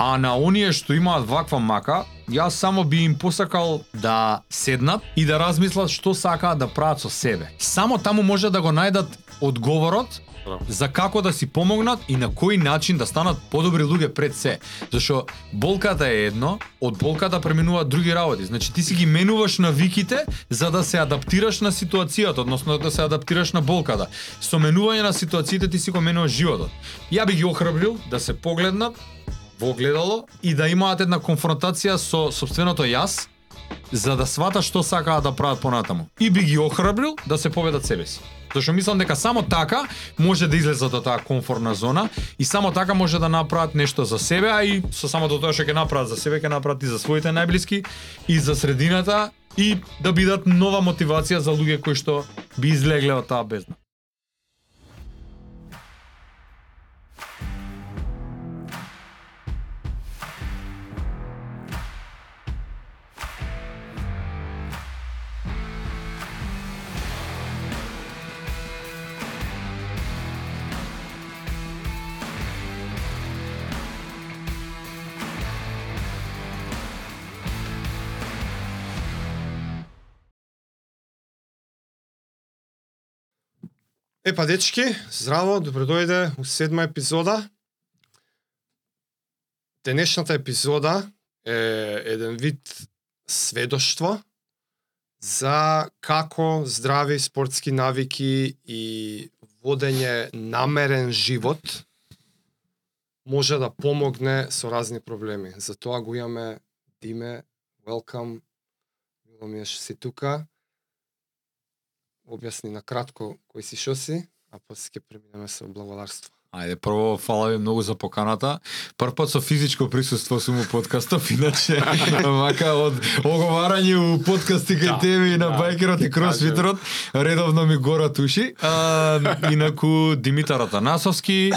А на оние што имаат ваква мака, јас само би им посакал да седнат и да размислат што сакаат да прават со себе. Само таму може да го најдат одговорот за како да си помогнат и на кој начин да станат подобри луѓе пред се. Зашо болката е едно, од болката преминуваат други работи. Значи ти си ги менуваш навиките за да се адаптираш на ситуацијата, односно да се адаптираш на болката. Со менување на ситуациите ти си го менуваш животот. Ја би ги охрабрил да се погледнат во огледало и да имаат една конфронтација со собственото јас за да свата што сакаат да прават понатаму. И би ги охрабрил да се победат себе си. Зашто мислам дека само така може да излезат од таа комфортна зона и само така може да направат нешто за себе, а и со самото тоа што ќе направат за себе, ќе направат и за своите најблиски и за средината и да бидат нова мотивација за луѓе кои што би излегле од таа бездна. Епа, дечки, здраво, добродојде у седма епизода. Денешната епизода е еден вид сведоштво за како здрави спортски навики и водење намерен живот може да помогне со разни проблеми. За тоа го имаме Диме, welcome, мило ми е што си тука објасни на кратко кој си шо си, а после ќе преминеме со благодарство. Ајде, прво, фала ви многу за поканата. Прв пат со физичко присуство сум у подкастов, иначе, мака од оговарање у подкасти кај Да, тебе и на да, байкерот и кросфитерот, редовно ми горат уши. А, инаку Димитар Атанасовски,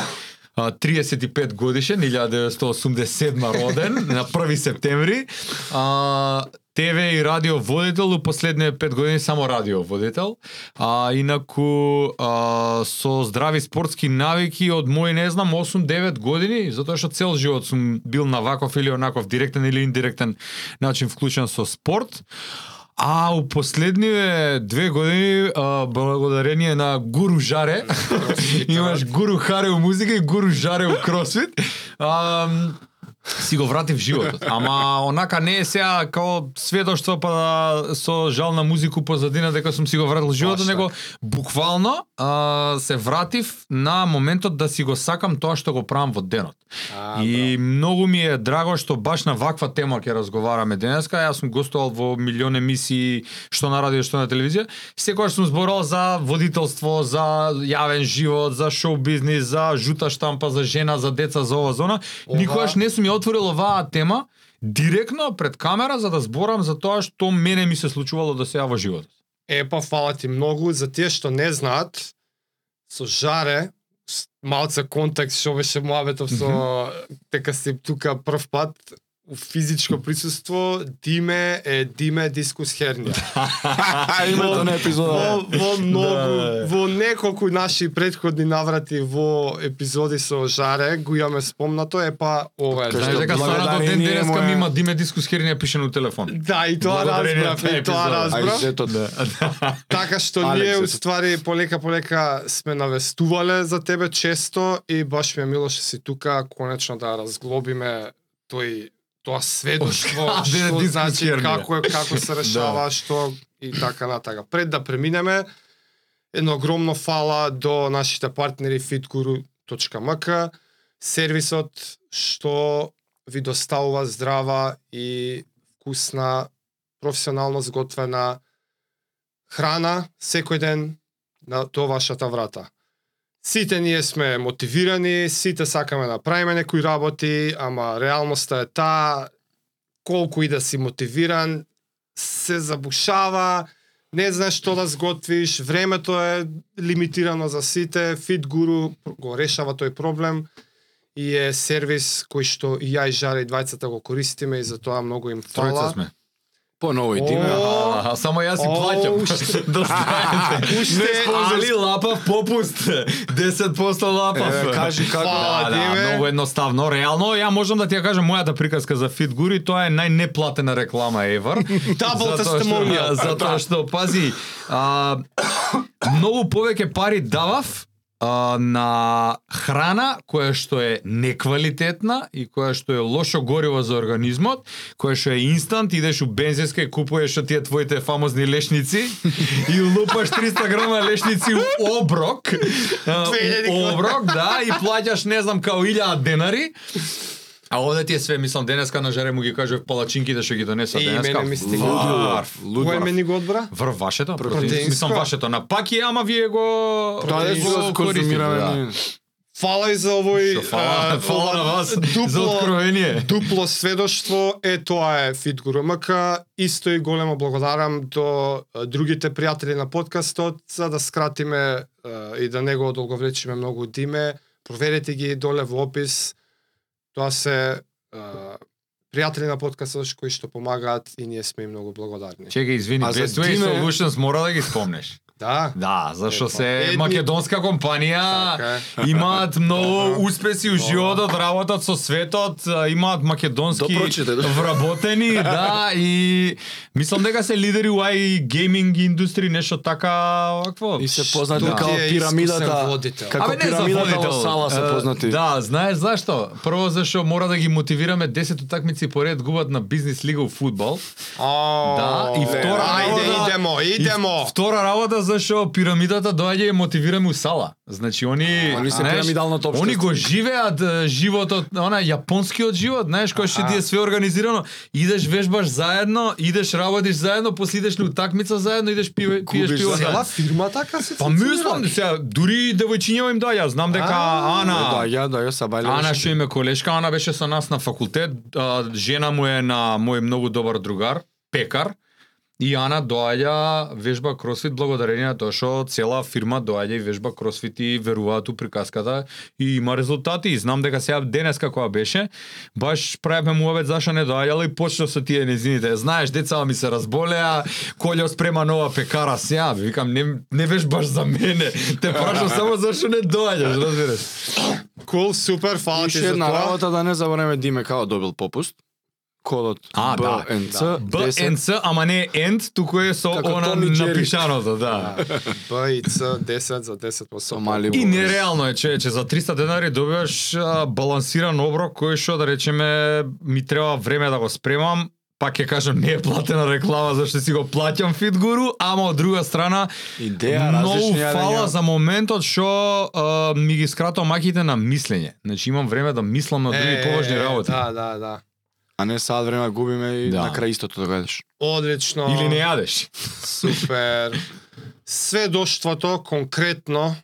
35 годишен, 1987 роден, на 1 септември. А, ТВ и радио водител, у последните 5 години само радио водител. А инаку а, со здрави спортски навики од мој не знам 8-9 години, затоа што цел живот сум бил на ваков или онаков директен или индиректен начин вклучен со спорт. А у последниве две години, а, благодарение на Гуру Жаре, имаш Гуру Харе у музика и Гуру Жаре у кросфит, а, си го вратив животот. Ама онака не е сега као сведоштво па да, со жал на музику позадина дека сум си го вратил животот, него буквално а, се вратив на моментот да си го сакам тоа што го правам во денот. А, И многу ми е драго што баш на ваква тема ќе разговараме денеска. Јас сум гостувал во милион емисии што на радио, што на телевизија. Секогаш сум зборувал за водителство, за јавен живот, за шоу бизнис, за жута штампа, за жена, за деца, за ова зона. Никогаш не сум ја отворил оваа тема директно пред камера за да зборам за тоа што мене ми се случувало до сега во животот. Епа, фала ти многу за тие што не знаат, со Жаре, малце контекст што беше муабетов со дека си тука прв пат физичко присуство, Диме е Диме Дискус Хернија. Името на Во, епизода. во многу, Да. во неколку наши предходни наврати во епизоди со Жаре го имаме спомнато, е па ова е. Знаеш што дека станато ден благодарение денеска ми има Диме Дискус Хернија пише на телефон. Да, и тоа разбрав, и тоа разбрав. да. Така што ние ето. уствари полека полека сме навестувале за тебе често и баш ми е мило што си тука конечно да разглобиме тој тоа сведоштво што значи дискусија? како е како се решава што и така натака. Пред да преминеме едно огромно фала до нашите партнери fitguru.mk сервисот што ви доставува здрава и вкусна професионално зготвена храна секој ден на до вашата врата. Сите ние сме мотивирани, сите сакаме да правиме некои работи, ама реалноста е таа колку и да си мотивиран, се забушава, не знаеш што да сготвиш, времето е лимитирано за сите, Fit Guru го решава тој проблем и е сервис кој што и ја и Жаре и двајцата го користиме и за тоа многу им Тројца фала. сме. Поново и ти ме. О, А, само јас си плаќам. да знаете. Уште- Али лапав попуст. 10% лапав. Кажи како. Да, да, многу едноставно. Реално, ја можам да ти ја кажам мојата приказка за Fit Guri, тоа е најнеплатена реклама ever. Double testimonial. Затоа што, пази, а, многу повеќе пари давав а, на храна која што е неквалитетна и која што е лошо гориво за организмот, која што е инстант, идеш у бензинска и купуваш од тие твоите фамозни лешници и лупаш 300 грама лешници у оброк. у оброк, да, и плаќаш не знам као 1000 денари. А овде ти е све, мислам, денеска на жаре му ги кажав палачинките што ги донесат И денеска. мене ми стига. Варф. Кој ме ни го одбра? Вр вашето? Протеинско? Мислам вашето. На паки, ама вие го Тоа е го конзумираме. да. Фала и за овој фала, а, фала на вас за дупло, откровение. дупло сведоштво, е тоа е Фит МК. Исто и големо благодарам до другите пријатели на подкастот за да скратиме и да не го одолговречиме многу диме. Проверете ги доле во опис. Тоа се а, пријатели на подкастот кои што помагаат и ние сме им многу благодарни. Чекај, извини, А Way Диме- Solutions мора да ги спомнеш. Да. Да, зашто Епа, се македонска компанија, Така имаат многу успеси у животот, работат со светот, имаат македонски Да да. вработени, да, и мислам дека се лидери у ај гейминг индустри, нешто така, вакво. И се познати Што како пирамидата. Како Абе, не пирамидата во сала се познати. Да, знаеш зашто? Прво зашто мора да ги мотивираме 10 утакмици поред губат на бизнес лига у фудбал. Да, и втора Ајде, идемо, идемо. Втора работа зашто пирамидата доаѓа и ја мотивираме у сала. Значи они Они се пирамидалното општество. Они го живеат животот, она јапонскиот живот, знаеш, кој што ти е све организирано. Идеш вежбаш заедно, идеш работиш заедно, после идеш на утакмица заедно, идеш пиеш пиеш пиво. Цела фирма така се Па мислам, сега дури девојчињава им доаѓа, знам дека Ана Да, ја, да, ја са бајле. Ана што им е колешка, Ана беше со нас на факултет, жена му е на мој многу добар другар, пекар, и Ана доаѓа вежба кросфит благодарение на тоа што цела фирма доаѓа и вежба кросфит и веруваат у приказката и има резултати. И знам дека сега денеска која беше, баш правевме муавет зашо не доаѓала и почна со тие незините. Знаеш, деца ми се разболеа, Колјо спрема нова пекара сега, викам не не вежбаш за мене. Те прашам само зашо не доаѓаш, разбираш? Кул, супер, фала ти за тоа. работа да не забравиме Диме као добил попуст. Кодот А, да, БНЦ да. 10. БНЦ, ама не енд, туку е со Како она напишаното, да. Б и Ц 10 за 10 Со мали И нереално е, че, че за 300 денари добиваш а, балансиран оброк кој што да речеме ми треба време да го спремам, пак ќе кажам не е платена реклама зашто си го плаќам Фитгуру, ама од друга страна Идеја, многу фала за моментот што ми ги скратува маките на мислење. Значи имам време да мислам на други поважни работи. Да, да, да. А не сад време губиме и Да. на крај истото да догаѓаш. Одлично. Или не јадеш. Супер. Сведоштвото конкретно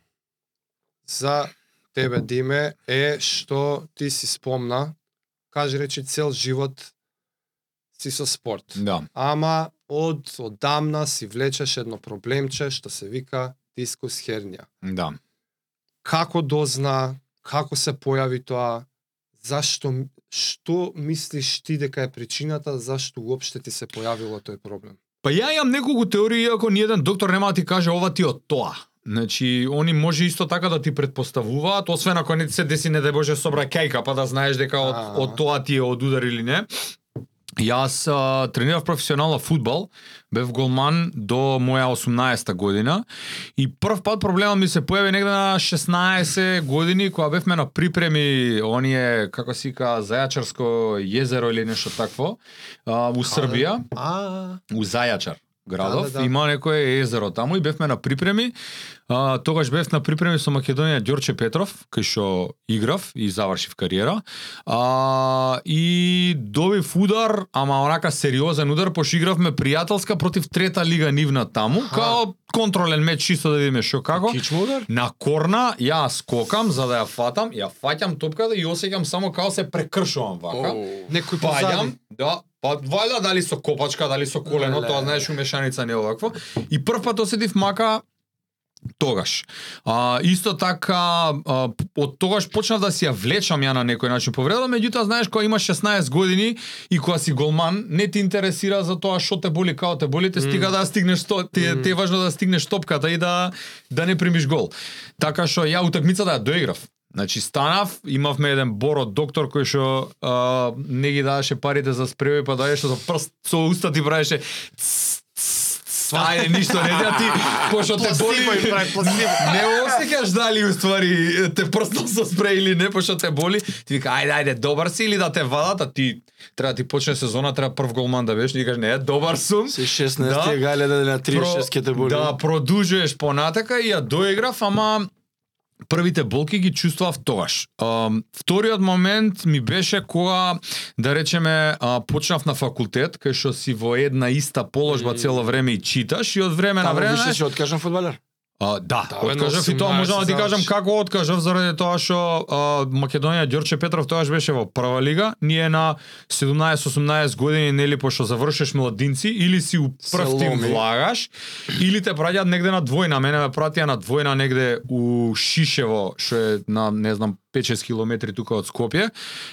за тебе, Диме, е што ти си спомна, кажи речи цел живот си со спорт. Да. Ама од одамна си влечеш едно проблемче што се вика дискус хернија. Да. Како дозна, како се појави тоа, зашто што мислиш ти дека е причината зашто уопште ти се појавило тој проблем? Па ја имам неколку теории, иако ниеден доктор нема да ти каже ова ти од тоа. Значи, они може исто така да ти предпоставуваат, освен ако не ти се деси, не дај Боже, собраќајка, па да знаеш дека од, од тоа ти е од удар или не. Јас а, тренирав професионална фудбал, бев голман до моја 18-та година и прв пат проблемот ми се појави негде на 16 години кога бевме на припреми оние како си ка Зајачарско језеро или нешто такво а, у Србија. А, у Зајачар градов, Да, да, да. има некое езеро таму и бевме на припреми. А, тогаш бев на припреми со Македонија Ѓорче Петров, кај што играв и завршив кариера. А, и добив удар, ама онака сериозен удар, пошто игравме пријателска против трета лига нивна таму, Аха. као контролен меч чисто да видиме што како. удар? На корна ја скокам за да ја фатам, ја фаќам топката и осеќам само као се прекршувам вака. Некој Паѓам, позади. да, па вајда дали со копачка, дали со колено, тоа знаеш умешаница не овакво. И прв пат осетив мака Тогаш. А, исто така, а, од тогаш почнав да си ја влечам ја на некој начин повреда, меѓутоа знаеш кога имаш 16 години и кога си голман, не ти интересира за тоа што те боли, као те боли, те стига да стигнеш то, те, те е важно да стигнеш топката и да да не примиш гол. Така што ја утакмицата ја доиграв. Значи станав, имавме еден борот доктор кој што не ги даваше парите за спреви, па даеше со прст со уста ти правеше ајде ништо не да ти пошто те боли. Не осеќаш дали уствари те прстал со спреј или не пошто те боли. Ти вика ајде ајде добар си или да те вадат, а ти треба да ти почне сезона, треба прв голман да беше, и кажеш не, добар сум. Се 16 Да. гале да на 36 Про- ќе те боли. Да, продужуваш понатака и ја доиграв, ама првите болки ги чувствував тогаш. Вториот момент ми беше кога, да речеме, почнав на факултет, кај што си во една иста положба цело време и читаш и од време на Таму време... више си откажан фудбалер. А, да, Да, откажав и тоа 18 можам да ти кажам како откажав заради тоа што Македонија Ѓорче Петров тогаш беше во прва лига, ние на 17-18 години нели пошто завршиш младинци или си у прв тим влагаш или те праќаат негде на двојна, мене ме пратија на двојна негде у Шишево, што е на не знам 5-6 километри тука од Скопје.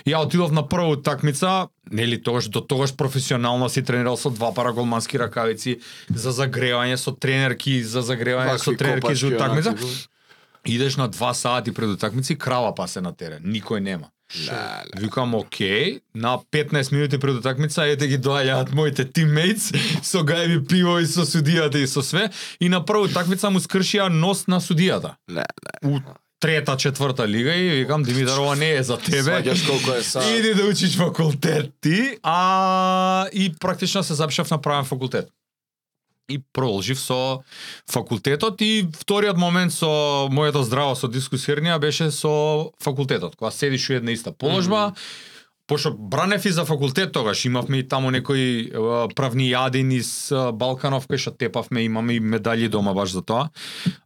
Ја отидов на прва такмица, нели тогаш до тогаш професионално си тренирал со два пара голмански ракавици за загревање со тренерки за загревање со Вакви тренерки за такмица. онакви. Идеш на два сати пред утакмици, крава пасе на терен, никој нема. Леле. Викам, окей, на 15 минути пред утакмица, ете ги доаѓаат моите тиммейтс со гајби пиво и со судијата и со све. И на прва утакмица му скршија нос на судијата. Леле. У трета, четврта лига и викам, Димитар, ова не е за тебе. Сваѓаш колку е са. Иди да учиш факултет ти, а и практично се запишав на правен факултет. И продолжив со факултетот и вториот момент со моето здраво со дискус хернија беше со факултетот. Кога седиш у една иста положба, Пошто бранев и за факултет тогаш, имавме и таму некои правни јадин из Балканов, кај што тепавме, имаме и медали дома баш за тоа.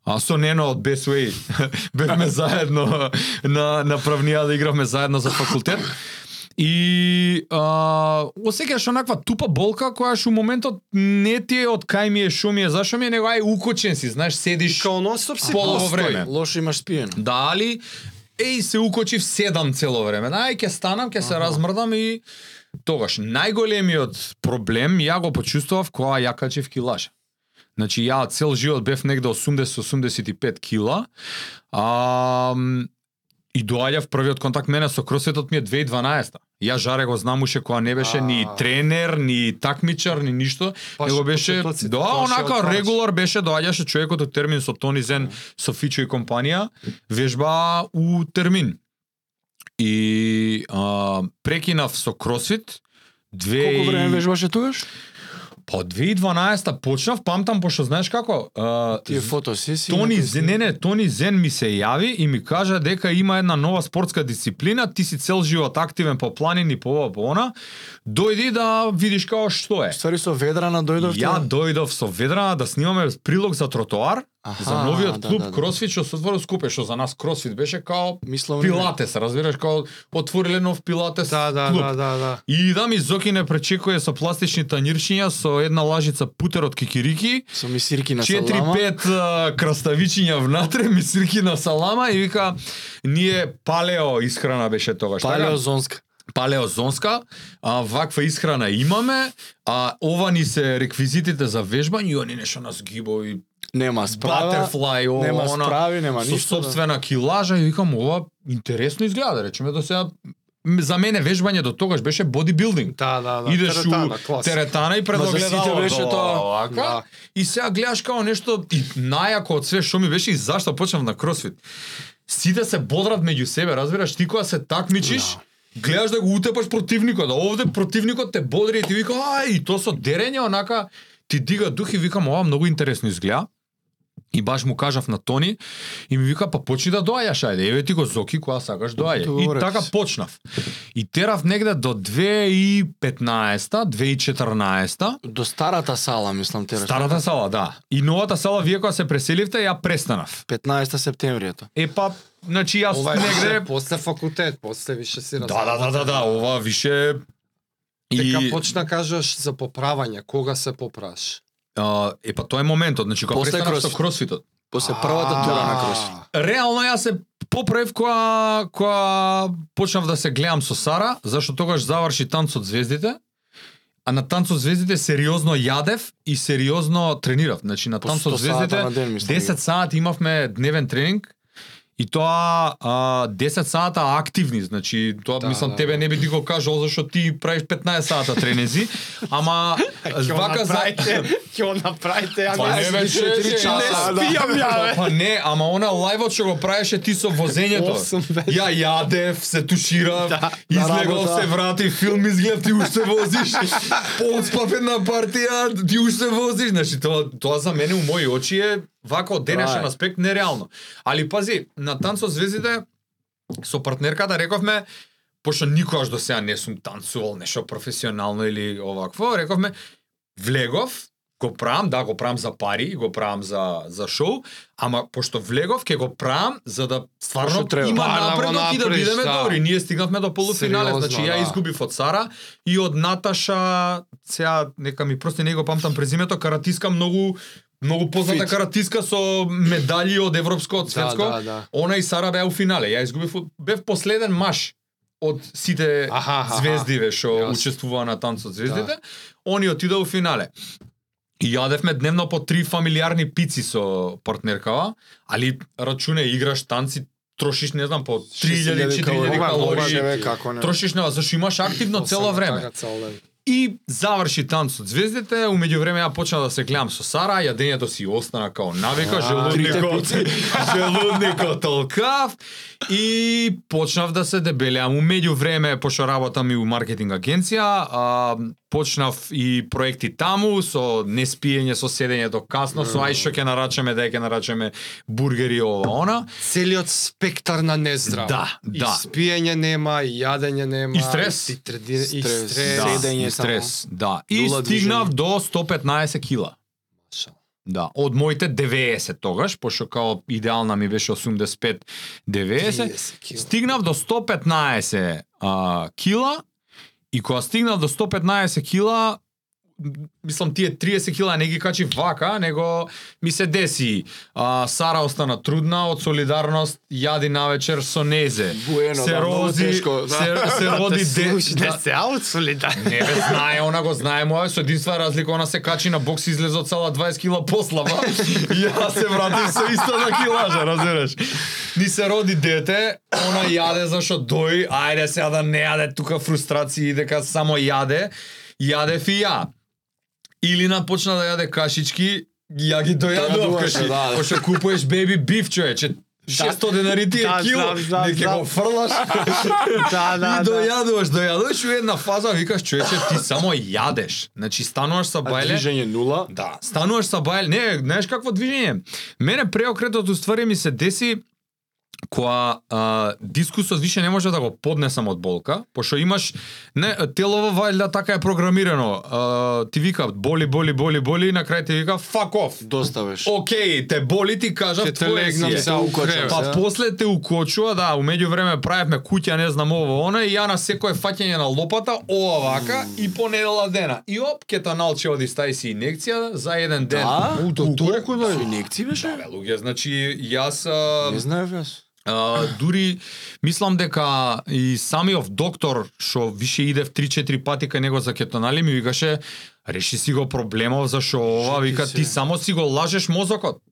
А со Нено од Best Way бевме заедно на, на правнија да игравме заедно за факултет. И а, осеќаш онаква тупа болка која што у моментот не ти е од кај ми е, шо ми е, зашо ми е, него ај укочен си, знаеш, седиш Као си Полово време. Лошо имаш спиено. Дали еј се укочив седам цело време. Ај ќе станам, ќе се размрдам и тогаш најголемиот проблем ја го почувствував кога ја качив килажа. Значи ја цел живот бев негде 80-85 кила. А, и доаѓав првиот контакт мене со кросфитот ми е 2012 Ја жаре го знам уште кога не беше ни тренер, ни такмичар, ни ништо. Баш Него беше, почетоците, да, онака регулар беше, доаѓаше човекот од термин со Тони Зен, со Фичо и компанија, вежба у термин. И а, прекинав со кросфит, две Колку време вежбаше тогаш? Па од 2012 почнав, памтам, пошто знаеш како, а, Тие фотосесии. Тони Зен, не, не, Тони Зен ми се јави и ми кажа дека има една нова спортска дисциплина, ти си цел живот активен по планини, по ова, по она, дојди да видиш како што е. Ствари со ведрана дојдовте. Ја дојдов со Ведрана да снимаме прилог за тротоар, Аха, за новиот да, клуб да, да. Кросфит што се отвори у Скопје, што за нас Кросфит беше као Мислам, Пилатес, разбираш, као отвориле нов Пилатес Да, да, клуб. да, да, да. И да ми Зокине пречекuje со пластични танирчиња со една лажица путер од кикирики, Со мисирки на салама. 4-5 а, краставичиња внатре, мисирки на салама и вика ние палео исхрана беше тогаш. така? Палеозонска. Палеозонска, а, ваква исхрана имаме, а ова ни се реквизитите за вежбање и они нешто нас гибови Нема справа. Butterfly, ова, нема она, справи, нема со ништо. да. собствена килажа и викам ова интересно изгледа, да речеме до сега за мене вежбање до тогаш беше бодибилдинг. Да, да, да. Идеш Теретана, у теретана и пред огледало. беше тоа. Да. И сега гледаш као нешто и најако од све што ми беше и зашто почнав на кросфит. Сите се бодрат меѓу себе, разбираш, ти кога се такмичиш, гледаш да го утепаш противникот, а овде противникот те бодри и ти вика, ај, и то со дерење, онака, ти дига дух и викам, ова многу интересно изгледа. И баш му кажав на Тони и ми вика па почни да доаѓаш ајде еве ти го Зоки кога сакаш доаѓа. И така почнав. И терав негде до 2015 2014 До старата сала, мислам, те Старата сала, да. И новата сала вие кога се преселивте ја престанав. 15 септември ето. Е па, значи јас Ова е негде после факултет, после више си Да, да, да, да, да, ова више Дека и почна кажеш за поправање, кога се поправаш? а, е па тоа е моментот, значи кога После престанав со кросфит. кросфитот. После првата тура на крос. Реално јас се поправив кога кога почнав да се гледам со Сара, зашто тогаш заврши танцот звездите. А на танцот звездите сериозно јадев и сериозно тренирав. Значи на танцот 100 сата звездите на ден, мислам. 10 сати имавме дневен тренинг и тоа а, 10 сата активни, значи тоа Да, мислам да, тебе да. не би ти го кажал зашто ти правиш 15 сата тренези, ама вака за ќе го направите, а Па не не бе, се- че- не че- спијам ја. Па не, ама она лајвот што го правеше ти со возењето. Беше. Ја јадев, се туширав, Да, излегол работа. се врати, филм изглед, ти уште возиш. Поотспав една партија, ти уште возиш. Значи тоа тоа за мене у мои очи е вака од денешен аспект нереално. Али пази, на танцот звездите со партнерката рековме пошто никогаш до сега не сум танцувал нешто професионално или овакво, рековме влегов, го правам, да, го правам за пари, го правам за за шоу, ама пошто влегов ќе го правам за да стварно треба. има да го напредок и да бидеме да. добри. Ние стигнавме до полуфинале, значи ја да. изгубив од Сара и од Наташа, сега нека ми просто не го памтам презимето, каратиска многу многу позната Фит. каратиска со медали од европско, од Да, светско. да, да. Она и Сара беа у финале. Ја изгубив бев последен маж од сите Аха, аха, звездиве што учествуваа на танцот звездите. Они отида у финале. И јадевме дневно по три фамилиарни пици со партнеркава, али рачуне играш танци, трошиш не знам по 3000 4000 Ова, ова калории. Трошиш на зашто имаш активно цело време. Така цел. И заврши танцот звездите, умеѓу време ја почнав да се гледам со Сара, јадењето си остана као навика, желудникот, желудникот толкав и почнав да се дебелеам. Умеѓу време, пошто работам и у маркетинг агенција, а, почнав и проекти таму со неспиење, со седење до касно, со ај што ќе нарачаме, да ќе нарачаме бургери ова она. Целиот спектар на нездраво. Да, И да. спиење нема, и јадење нема, И стрес. и, треди... и Стрес. стрес. Да, седење стрес, да. И Нула стигнав движење. до 115 кила. Да, од моите 90 тогаш, пошто као идеална ми беше 85-90, 30 кила. стигнав до 115 а, кила и кога стигнав до 115 кила, мислам тие 30 кила не ги качи вака, него ми се деси. А, Сара остана трудна од солидарност, јади навечер со незе. Буено, се да, рози, тешко, да. се, се роди де, Слушай, не да, се аут солидар. Не бе, знае, она го знае моја, со единствена разлика, она се качи на бокс и излезе од сала 20 кила послаба. и јас се вратив со исто на килажа, разбираш. Ни се роди дете, она јаде зашо дој, ајде сега да не јаде тука фрустрации дека само јаде, јадев и ја. Илина почна да јаде кашички, ја ги дојадував Дојадуваше, каши. да, да. Пошто купуваш беби биф, човече. 600 денари ти е Да, кило, не ќе знам. го фрлаш. да, да, и да. дојадуваш, дојадуваш у една фаза викаш човече ти само јадеш. Значи стануваш са А бајле. движење нула. Да, стануваш са бајле. Не, знаеш какво движење? Мене преокретот уствари ми се деси која а, дискусот више не може да го поднесам од болка, пошто имаш не телово вајле така е програмирано. А, ти вика боли, боли, боли, боли и на крај ти вика fuck off. Доставеш. Океј, те боли ти кажав Ќе те твое легнам си е. за укочам. Па се. после те укочува, да, умеѓу време правевме куќа, не знам ово, она и ја на секое фаќање на лопата, ова вака и по недела дена. И оп, ке та налче оди стај си инекција за еден ден. Да? У, До толку да. да. инекции беше? Бе, луѓе, значи јас а, Не знаев јас. А, дури мислам дека и самиот доктор што више идев 3-4 пати кај него за кетонали ми викаше реши си го проблемов зашо ова вика ти само си го лажеш мозокот.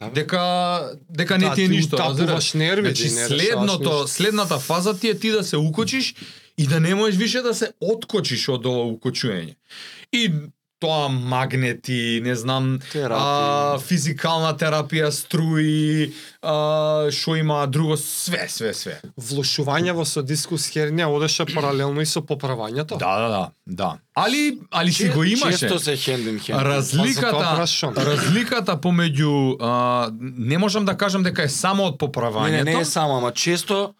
Да, дека дека не Да, ти е ништо, разбираш? нервите Значи следното, следната фаза ти е ти да се укочиш и да не можеш више да се откочиш од ова укочување. И тоа магнети, не знам, Терапија. а, физикална терапија, струи, а, што има друго, све, све, све. Влошување во со дискус хернија одеше паралелно и со поправањето. Да, да, да, да. Али, али си го имаше. Често се хенд ин хенд. Па, Разликата, разликата помеѓу а, не можам да кажам дека е само од Не, поправањето. не, не е само, ама често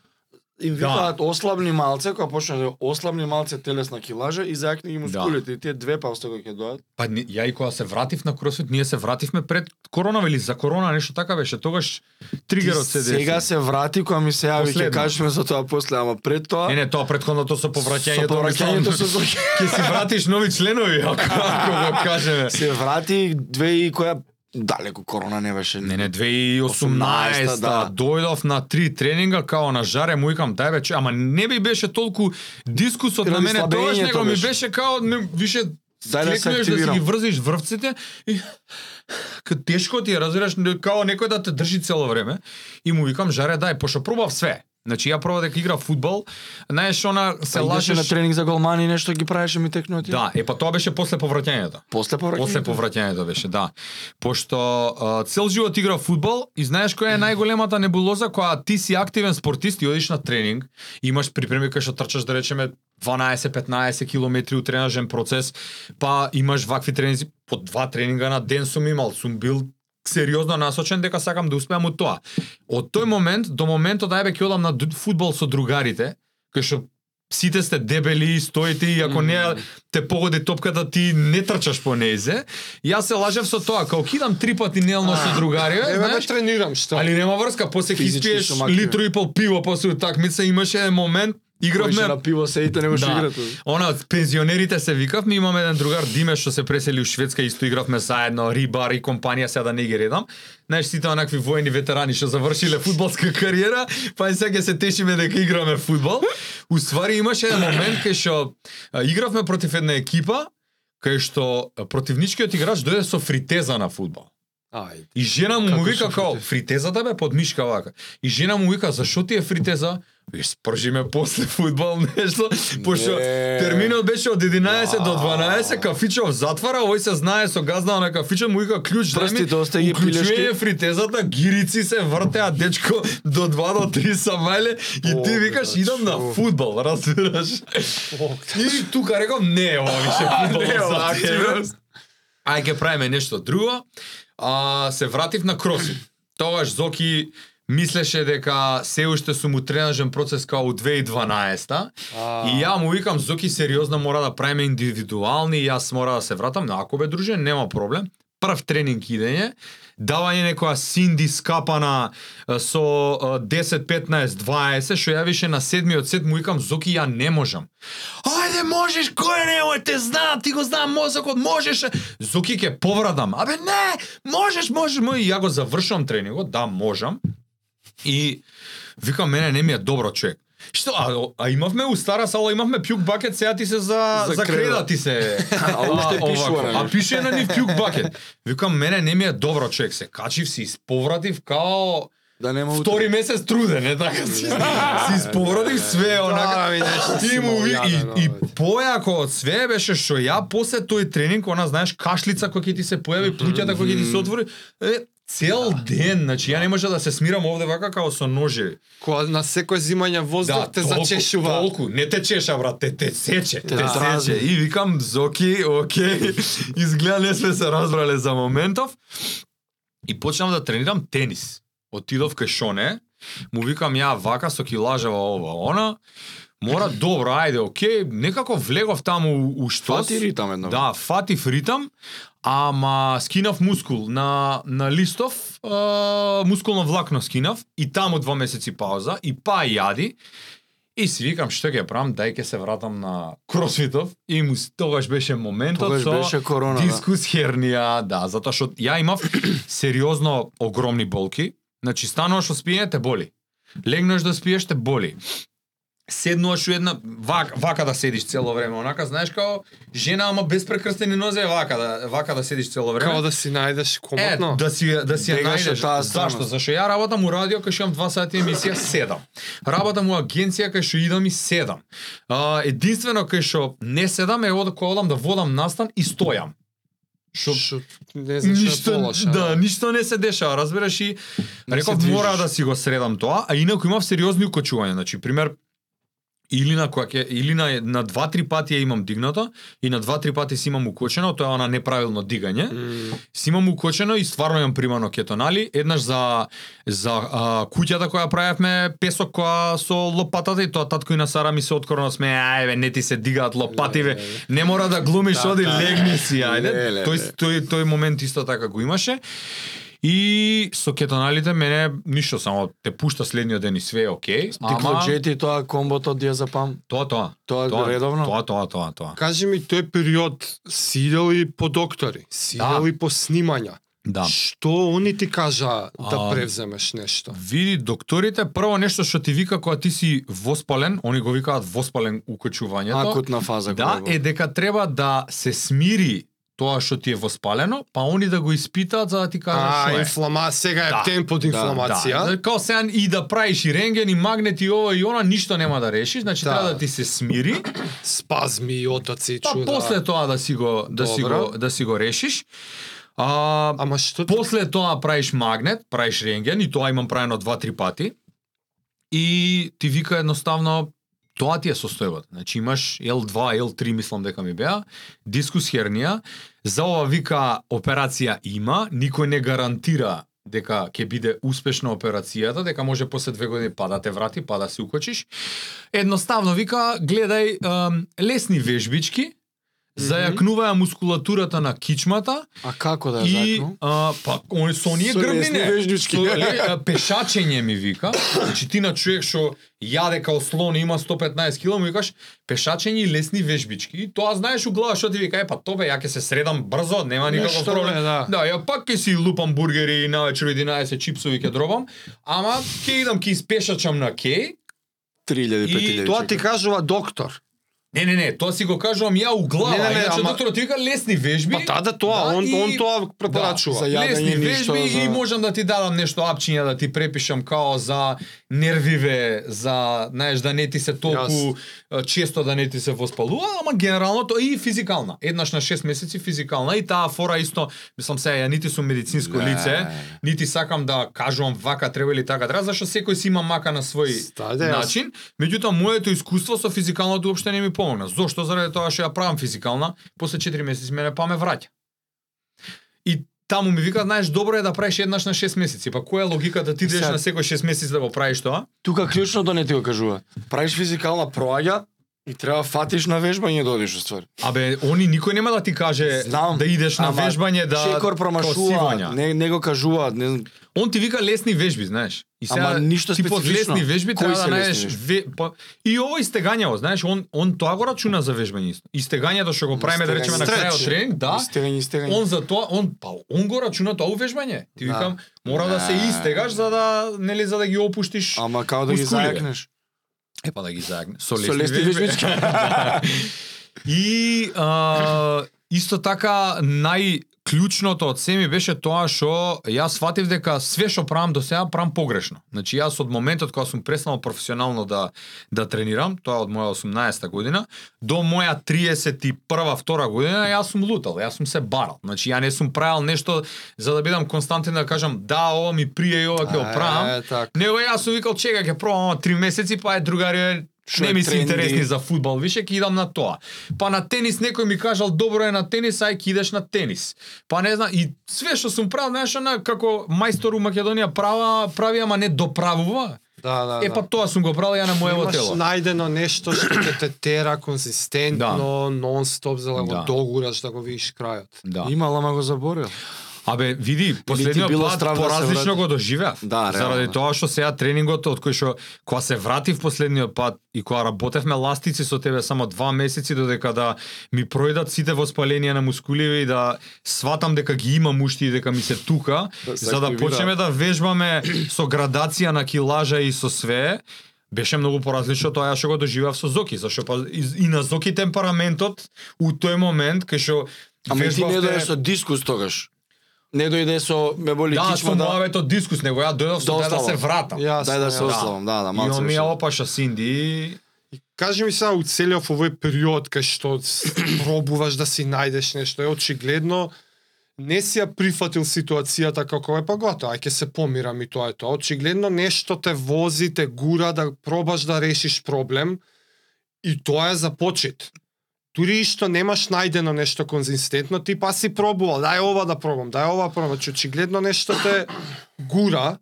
им викаат ослабни малце, кога почне да ослабни малце телесна килажа и зајакни ги мускулите. И тие две паусте кога ќе дојат. Па ја и кога се вратив на кросфит, ние се вративме пред корона или за корона нешто така беше. Тогаш тригерот се деси. Сега се врати кога ми се јави ќе кажеме за тоа после, ама пред тоа Не, не, тоа претходното со повраќањето. Со повраќањето со- ќе си вратиш нови членови, ако, ако го кажеме. се врати две и која Далеку корона не беше. Не, не, 2018 да. дојдов на три тренинга као на жаре, му викам дај бе, че, ама не би беше толку дискусот на мене тогаш, него ми беше. као не, више Дај да се клекнеш да си активирам. ги врзиш врвците и тешко ти е, разбираш, као некој да те држи цело време. И му викам, жаре, дај, пошто пробав све. Значи, ја пробав дека игра фудбал, знаеш, она се лажеше лажеш... на тренинг за голмани нешто ги правеше ми текнути. Да, е па тоа беше после повраќањето. После повраќањето. После повраќањето беше, да. Пошто а, цел живот игра фудбал и знаеш која е најголемата небулоза која ти си активен спортист и одиш на тренинг, имаш припреми кај што трчаш да речеме 12-15 километри у тренажен процес, па имаш вакви тренинзи, по два тренинга на ден сум имал, сум бил сериозно насочен дека сакам да успеам од тоа. Од тој момент до моментот ајбе ќе одам на фудбал со другарите, кај што сите сте дебели, стоите и ако не те погоди топката ти не трчаш по незе. Јас се лажев со тоа, као кидам три пати неделно со другари, Еве да знаеш, тренирам, што? али нема врска, после ќе испиеш литро и пол пиво после утакмица, имаше момент, Игравме на пиво сеите него што Да. играте. Она пензионерите се викавме, имаме еден другар Диме што се пресели у Шведска, исто игравме заедно, Рибар и компанија, сега да не ги редам. Знаеш, сите онакви воени ветерани што завршиле фудбалска кариера, па и сега се тешиме дека играме фудбал. Уствари имаше еден момент кај што игравме против една екипа, кај што противничкиот играч дојде со фритеза на фудбал. Ајде. И жена му, му Како вика фритеза? фритезата бе под мишка вака. И жена му вика, зашо ти е фритеза? И спржиме после фудбал нешто, пошто терминот беше од 11 до 12, кафичов затвара, овој се знае со газда на кафичот, му вика клjuč, дај ми, остаи ги пилешки. фритезата, гирици се вртеа, дечко, до 2 до 3 самајле, и ти викаш, идам на фудбал, разбираш? И тука рекам, не, ова више фудбал за активност. тебе. Ај ќе правиме нешто друго. А, се вратив на кросфит. Тогаш Зоки мислеше дека се уште сум у тренажен процес као у 2012 А. И ја му викам, Зоки, сериозно мора да правиме индивидуални јас мора да се вратам. Но ако бе, друже, нема проблем. Прв тренинг идење, давање некоја синди скапана со е, 10, 15, 20, што ја више на седмиот сет му викам, Зоки, ја не можам. Ајде, можеш, кој немој, те знам, ти го знам мозокот, можеш. Зоки ќе поврадам. Абе, не, можеш, можеш. И ја го завршувам тренингот, да, можам. И викам, мене не ми е добро човек. Што, а, а имавме у стара сала, имавме пјук бакет, сега ти се за, За за, креда. ти се. А уште пишува А пише на нив пјук бакет. Викам, мене не ми е добро човек, се качив си, исповратив као Да нема втори месец труден, е така си. си исповратив све, онака. ми нешто Ти му јаден, и, и овде. појако од све беше што ја после тој тренинг, она знаеш кашлица која ќе ти се појави, плуќата која ќе ти се отвори, е, цел ден, значи ја не може да се смирам овде вака како со ножи. Кога на секој зимање воздух те толку, зачешува. Толку, не те чеша брат, те те сече, те, Те сече. И викам Зоки, окей, изгледа не сме се разбрале за моментов. И почнав да тренирам тенис. Отидов кај Шоне, му викам ја вака со килажева ова, она. Мора добро, ајде, окей, некако влегов таму у штос. Фати ритам едно. Да, фатив ритам, ама скинав мускул на на листов, а, мускулно влакно скинав и таму два месеци пауза и па јади. И си викам што ќе правам, дај ќе се вратам на кросфитов и му тогаш беше моментот Тогаш со беше корона, да. дискус хернија, да, затоа што ја имав сериозно огромни болки. Значи стануваш од спиење те боли. Легнеш да спиеш те боли. Седнуваш у една вака, вака да седиш цело време, онака знаеш као жена ама без прекрстени нозе е вака да вака да седиш цело време. Како да си најдеш Е, комотно. да си да си ја најдеш. таа Зашто? Зашто ја работам у радио кај што имам 2 сати емисија, седам. Работам у агенција кај што идам и седам. А, единствено кај што не седам е од кога одам да водам настан и стојам. Што Шо, не знам што ништо, е полоша. да, ништо не се дешава, разбираш и реков мора да си го средам тоа, а инаку имав сериозни укочувања, значи пример Илина која ќе Илина е на 2-3 пати ја имам дигната и на 2-3 пати си имам укочено, тоа е она неправилно дигање. М, Си имам укочено и стварно имам примано кетонали, еднаш за за а, куќата која правевме песок која со лопатата и тоа татко и на Сара ми се откорно сме, ајде не ти се дигаат лопати бе, не мора да глумиш, Да, оди да. легни си, ајде. Тој тој тој момент исто така го имаше. И со кетоналите мене ништо само те пушта следниот ден и све е окей, ама Диклоджети тоа комбото диазапам. тоа тоа. Тоа Тоа редовно? Тоа тоа тоа тоа. Кажи ми тој период си идел и по доктори, си Да. идел и по снимања. Да. Што они ти кажа да А, превземеш нешто? Види, докторите, прво нешто што ти вика кога ти си воспален, они го викаат воспален укачувањето. Акутна фаза. Да, е дека треба да се смири тоа што ти е воспалено, па они да го испитаат за да ти кажат што е. инфлама, сега е Да. темп од инфламација. Да, као сега и да правиш и рентген и магнет и ова и она, ништо нема да решиш, значи Да. треба да ти се смири, Спазми, отоци, па чуда. после тоа да си го да си го да си го решиш. А, Ама што. После тоа правиш магнет, правиш рентген и тоа имам правено два-три пати. И ти вика едноставно тоа ти е состојбата. Значи имаш L2, L3 мислам дека ми беа, дискус хернија. За ова вика операција има, никој не гарантира дека ќе биде успешна операцијата, дека може после две години па да те врати, па да се укочиш. Едноставно вика, гледај ем, лесни вежбички, зајакнуваја мускулатурата на кичмата, А како да и е закно? а, па они со оние Со грбни лесни не. вежнички. Со ле- пешачење ми вика. Значи ти на човек што јаде као слон и има 115 кг, му викаш пешачење и лесни вежбички. И тоа знаеш у глава што ти вика, е па тоа бе, ја ќе се средам брзо, нема никаков проблем. бе, да. да, ја пак ќе си лупам бургери и навечер 11 чипсови ќе дробам, ама ќе идам ќе испешачам на кеј. 3000, И 5000. Тоа ти кажува доктор. Не, не, не, тоа си го кажувам ја у глава. Не, не, не, Иначе ама- докторот ти вика лесни вежби. Па да, да, тоа, он, и- он тоа препорачува. за ја- јадење лесни вежби за- и можам да ти дадам нешто апчиња да ти препишам као за нервиве, за, знаеш, да не ти се толку Јас. често да не ти се воспалува, ама генерално тоа и физикална. Еднаш на 6 месеци физикална и таа фора исто, мислам се, ја нити сум медицинско Не. лице, нити сакам да кажувам вака треба или така треба, зашто секој си има мака на свој Стаде, начин. Меѓутоа моето искуство со физикалното уопште не ми помогна. Зошто? Заради тоа што ја правам физикална, после 4 месеци мене па ме враќа. И таму ми вика, знаеш, добро е да правиш еднаш на 6 месеци. Па која е логиката ти идеш Сега- на секој 6 месеци да го правиш тоа? Тука клучното не ти го кажува. Правиш физикална проаѓа и треба фатиш на вежбање да одиш уствари. Абе, они никој нема да ти каже Знам, да идеш на ама вежбање да Шекор промашува, не, не го кажуваат, не знам. Он ти вика лесни вежби, знаеш. И Ама ништо ти под лесни вежби треба да најдеш ве, па, и ово истегањево, знаеш, он он тоа го рачуна за вежбање. Истегањето што го правиме да речеме на крајот тренинг, да. Истегање, истегање. Он за тоа, он па он го рачуна тоа у вежбање. Ти Да. викам, мора да се Не. истегаш за да нели за да ги опуштиш. Ама како да ги зајакнеш? Е па да ги зајагне. Со Со лесни, лесни вежби. вежбички. И а, исто така нај клучното од се ми беше тоа што јас сватив дека све што правам до сега правам погрешно. Значи јас од моментот кога сум престанал професионално да да тренирам, тоа од моја 18-та година, до моја 31-ва втора година јас сум лутал, јас сум се барал. Значи ја не сум правил нешто за да бидам константен да кажам да, ова ми прие и ова ќе го правам. Така. Него јас сум викал чека ќе пробам ова три месеци, па е другари не ми се интересни за фудбал, више ќе идам на тоа. Па на тенис некој ми кажал добро е на тенис, ај ќе идеш на тенис. Па не знам и све што сум правил, знаеш, она како мајстор у Македонија права, прави ама не доправува. Да, да, Е па тоа сум го правил ја на моево Имаш тело. најдено нешто што ќе те тера конзистентно, нон-стоп за да го Да. догураш да го видиш крајот. Да. Имал, ама го заборил. Абе, види, последниот пат да поразлично врати? го доживеав. Да, Заради реално. тоа што сега тренингот од кој што кога се вратив последниот пат и кога работевме ластици со тебе само два месеци додека да ми пројдат сите воспаленија на мускуливи и да сватам дека ги имам уште и дека ми се тука, Да за да почнеме да вежбаме со градација на килажа и со све, беше многу поразлично тоа ја што го доживеав со Зоки, зашто па и, на Зоки темпераментот у тој момент кај што Ама ти не дојде со дискус тогаш. Не дојде со ме боли Да, кичма со да. мојавето дискус, него ја дојдов со Да да, да се вратам. Јасно, Дај да се јасно. ославам, да, да, малце. Имам ми беше. ја опаша Синди. Кажи ми сега уцелев овој период кај што пробуваш да си најдеш нешто, е очигледно не си ја прифатил ситуацијата како е па готово, ај ќе се помирам и тоа е тоа. Очигледно нешто те вози, те гура да пробаш да решиш проблем и тоа е за Тури и што немаш најдено нешто конзистентно, ти па си пробувал, дај ова да пробам, дај ова да пробам, че очигледно нешто те гура.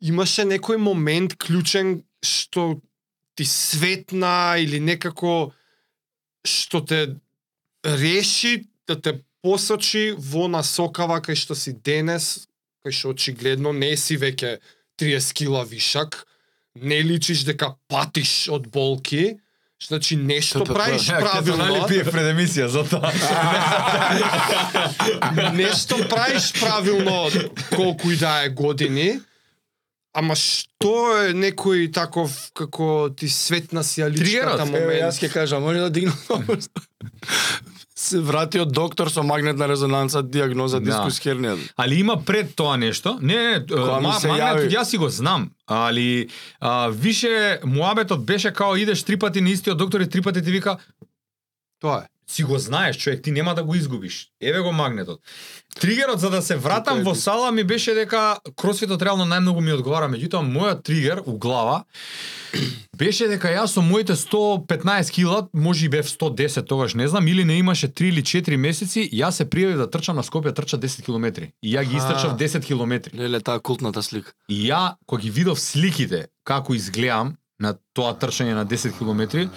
Имаше некој момент клучен што ти светна или некако што те реши да те посочи во насокава кај што си денес, кај што очигледно не си веќе 30 кила вишак, не личиш дека патиш од болки, Значи нешто правиш Нали правилно, пие пред емисија за тоа. нешто правиш правилно колку и да е години, ама што е некој таков како ти светна Тригерот? Еве, момент? јас ќе кажам, може да дигнам се врати од доктор со магнетна резонанца диагноза Да. дискус хернија. Али има пред тоа нешто. Не, не, Кога ма, се магнетот јави- јас си го знам, али а, више муабетот беше као идеш три пати на истиот доктор и три пати ти вика Тоа е. Си го знаеш човек, ти нема да го изгубиш. Еве го магнетот. Тригерот за да се вратам во сала ми беше дека кросфитот реално најмногу ми одговара, меѓутоа мојот тригер у глава беше дека јас со моите 115 кила, може и бев 110 тогаш, не знам, или не имаше 3 или 4 месеци, јас се пријавив да трчам на Скопје, трча 10 километри. И ја ги истрчав 10 километри. Леле таа култната слика. И ја, кога ги видов сликите, како изгледам на тоа трчање на 10 километри,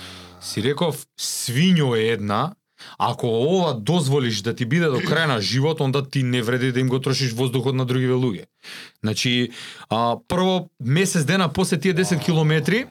си реков, свињо е една, ако ова дозволиш да ти биде до крај на живот, онда ти не вреди да им го трошиш воздухот на другиве луѓе. Значи, а, прво месец дена после тие 10 километри,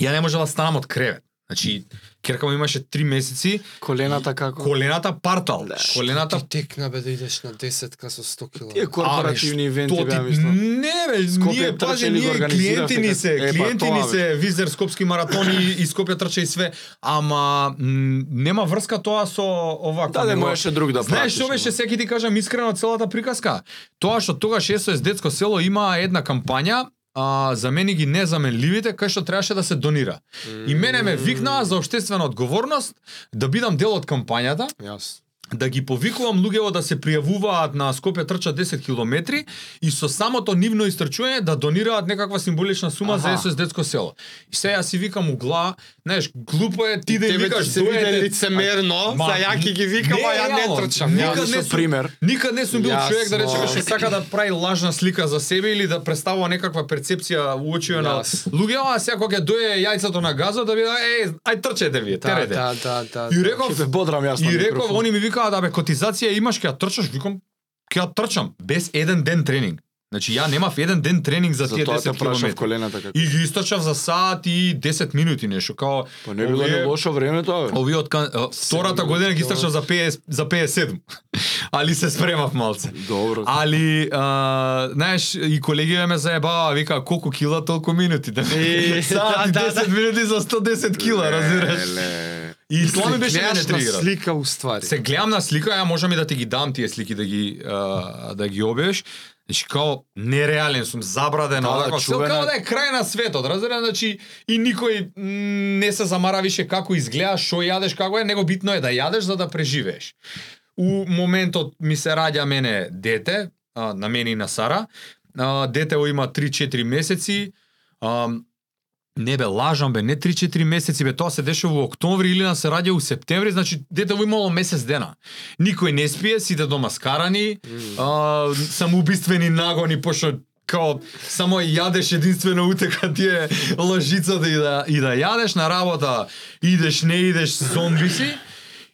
ја не можела да станам од кревет. Значи, керка му имаше 3 месеци, Колената како? колената партал. Колената Ти текна бе да идеш на 10 со 100 кила. Тие корпоративни ивенти ти- беа мислам. Не бе, Скопје ние го ние клиенти ни како- се, Е, клиенти ни се Визер Скопски маратони и Скопје трча и све, ама м, нема врска тоа со овако. Да, да него- можеше друг да Знаеш што беше, секи ти кажам искрено целата приказка? Тоа што тогаш СОС детско село има една кампања а, за мене ги незаменливите, кај што требаше да се донира. И мене ме викнаа за обштествена одговорност да бидам дел од кампањата, Јас да ги повикувам луѓето да се пријавуваат на Скопје трча 10 километри и со самото нивно истрчување да донираат некаква символична сума Аха. за СОС детско село. И сега јас си викам у глава, знаеш, глупо е ти да им Тебе викаш се виде лицемерно, Ма, за јаки ги викам, а ја не трчам. Никад Јас. не сум, пример. Никад не сум бил Јасно. човек да рече што сака да прави лажна слика за себе или да представува некаква перцепција у очима на Јас. луѓе, а сега кога ќе дое јајцето на газот да биде, еј, ај трчете вие, Да, терете. да, да, да. И реков, јас И реков, они ми викаа да бе котизација имаш ќе ја трчаш, викам ќе ја трчам без еден ден тренинг. Значи ја немав еден ден тренинг за тие Затоа те 10 прашав километри. колената како. И ги истрчав за саат и 10 минути нешто, као Па не било овие- лошо време тоа. бе. Овие од кан- втората година ги тоа. истрчав за 50 за 57. Али се спремав малце. Добро. Али, а, знаеш, и колегиве ме заебава, вика, колку кила, толку минути. Да, Саат да, да, 10 минути за 110 кила, разбираш? И тоа ми беше на слика уствари. Се гледам на слика, ја можам и да ти ги дам тие слики да ги а, да ги објавиш. Значи као нереален сум, забраден, Да, да, чувена- као да е крај на светот, разбира, значи и никој не се замара више како изгледаш, што јадеш, како е, него битно е да јадеш за да преживееш. У моментот ми се раѓа мене дете, а, на мене и на Сара. А, детево има 3-4 месеци. А, Не бе, лажам бе, не 3-4 месеци бе, тоа се дешава во октомври или на се раѓа у септември, значи дете во имало месец дена. Никој не спие, сите дома скарани, а, самоубиствени нагони, пошто као само јадеш единствено утека тие лажицата да и да и да јадеш на работа, идеш не идеш зомби си.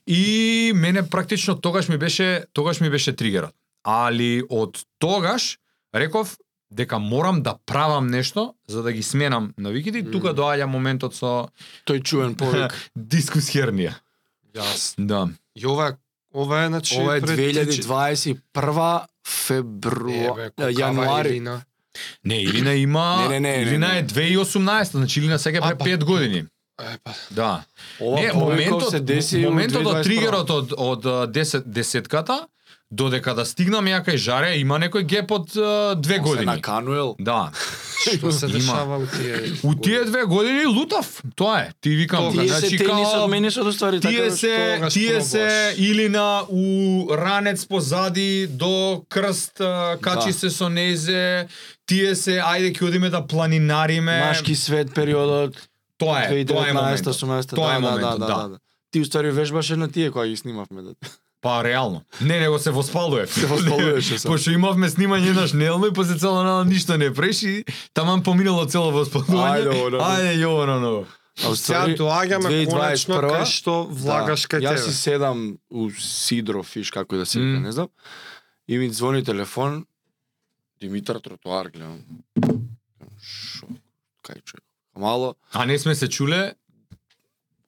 И мене практично тогаш ми беше тогаш ми беше тригерот. Али од тогаш реков дека морам да правам нешто за да ги сменам навиките и тука доаѓа моментот со Тој чуен повик. дискус хернија. Јас. Да. И ова е ова е значи Ова е пред 2021 февруари, јануари. Илина. Не, Илина има Не, не, не, не, Илина не. е 2018, значи Илина сега пре па, 5 години. Е, па, Да. Ова не, моментот, се деси моментот од 2021. тригерот од од а, 10 десетката додека да стигнам ја кај Жаре има некој геп од а, две Се години. на Кануел. Да. што се дешава у тие У тие две години лутав. Тоа е. Ти викам, Тога, Тие се значи тенисот, као менисот уствари така. Тие да се, тие се пробуваш. Илина у ранец позади до крст, качи Да. се со незе, тие се ајде ќе одиме да планинариме. Машки свет периодот тоа е, тоа е 2019 моментот. 18 Тоа е да, да, моментот, да, да. да, да. Ти уствари вежбаше на тие кои ги снимавме да. Па реално. Не, него се воспалуев. Се воспалуваше се. Пошто имавме снимање еднаш неделно и после цела нела ништо не преши, таман поминало цело воспалување. Ајде, оно. Ајде, јовано ново. А Сега доаѓаме конечно 2021 кај што влагаш кај Јас си тебе. седам у Сидро фиш како и да се не знам. И ми звони телефон Димитар тротоар гледам. Шо? Кај човек? Мало. А не сме се чуле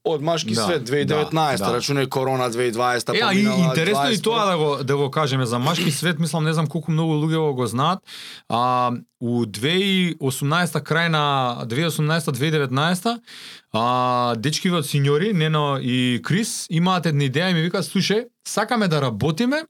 од машки Да, свет 2019, да, да. рачунај корона 2020, Е, а и интересно и 20, тоа да го да го кажеме за машки свет, мислам не знам колку многу луѓе го знаат. А у 2018 крај на 2018-2019 а дечкиве од синьори Нено и Крис имаат една идеја и ми викаат слушај, сакаме да работиме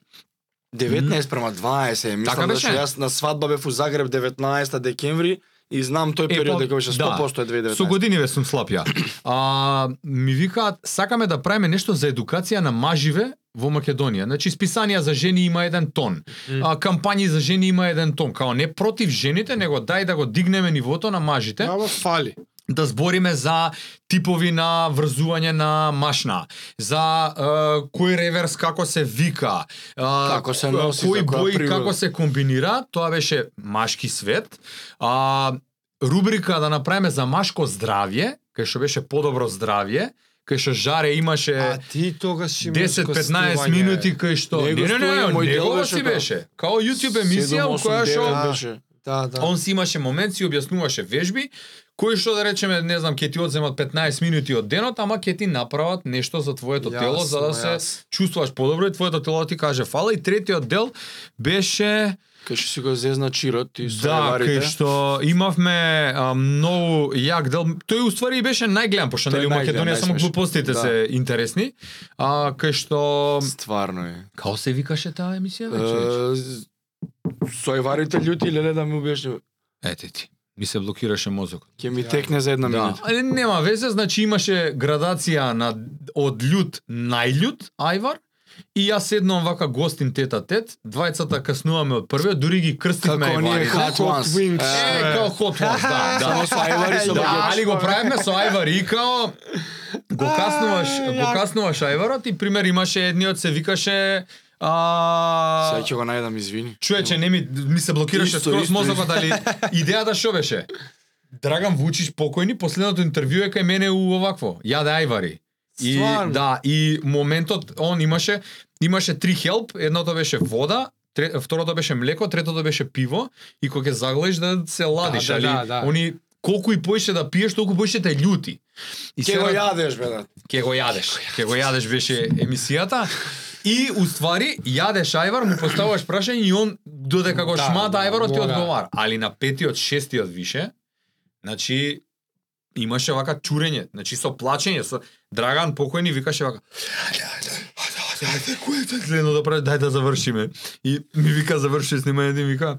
19 према 20, мислам Така да беше? што јас на свадба бев у Загреб 19 декември и знам тој период па, дека беше 100% е 2019. Со години ве сум слаб ја. А, ми викаат, сакаме да правиме нешто за едукација на маживе во Македонија. Значи, списанија за жени има еден тон. А, кампањи за жени има еден тон. Као не против жените, него дај да го дигнеме нивото на мажите. Ама фали. Да збориме за типови на врзување на машна, за е, кој реверс како се вика, е, Како се носи, која бои природа. како се комбинира, тоа беше машки свет. А рубрика да направиме за машко здравје, кај што беше подобро здравје, кај што Жаре имаше А ти тогаш имаш 10-15 гостување. минути кај што Не, не не не, гостување, мој дел негова беше. Као YouTube емисија во која што Да. Да. Он си имаше момент, си објаснуваше вежби, кои што да речеме, не знам, ќе ти одземат 15 минути од денот, ама ќе ти направат нешто за твоето Јасно, тело за да се чувствуваш подобро и твоето тело ти каже фала и третиот дел беше Кај што си го зезна чирот и да, кај што имавме а, многу јак дел. Тој уствари и беше најгледам, пошто нели у Македонија само глупостите Да. се интересни. А кај што Стварно е. Као се викаше таа емисија вече? Е, Соеварите љути леле да ми објашни. Ете ти. Ми се блокираше мозокот. Ќе ми текне за една Да, минута. нема везе, значи имаше градација на од љут најљут Ајвар и јас седнувам вака гостин тета тет, двајцата каснуваме од првиот, дури ги крстивме Како оние Ајварите. Hot Ones. Е, као hot ones, да, Само да. со Ајвари со Да, али го правиме со Ајвар и као го каснуваш, го каснуваш Ајварот и пример имаше едниот се викаше а Сега ќе го најдам, извини. Човече, не ми, ми се блокираше скроз мозокот, али идејата што беше? Драган Вучич покојни, последното интервју е кај мене у овакво, јаде ајвари. И Стварно? да, и моментот он имаше имаше три хелп, едното беше вода, тре, второто беше млеко, третото беше пиво и кога ќе загледаш да се ладиш, да, али да, да. они колку и поише да пиеш, толку поише те љути. И Ќе го сега- јадеш, бе. Ке го јадеш. Ке го јадеш беше емисијата. И уствари јадеш ајвар, му поставуваш прашање и он додека го Да, шмата да, ајварот ти одговара. Али на петиот, шестиот више, значи имаше вака чурење, значи со плачење, со Драган покојни викаше вака Гледно да прави, дај да завршиме. И ми вика заврши снимањето и ми вика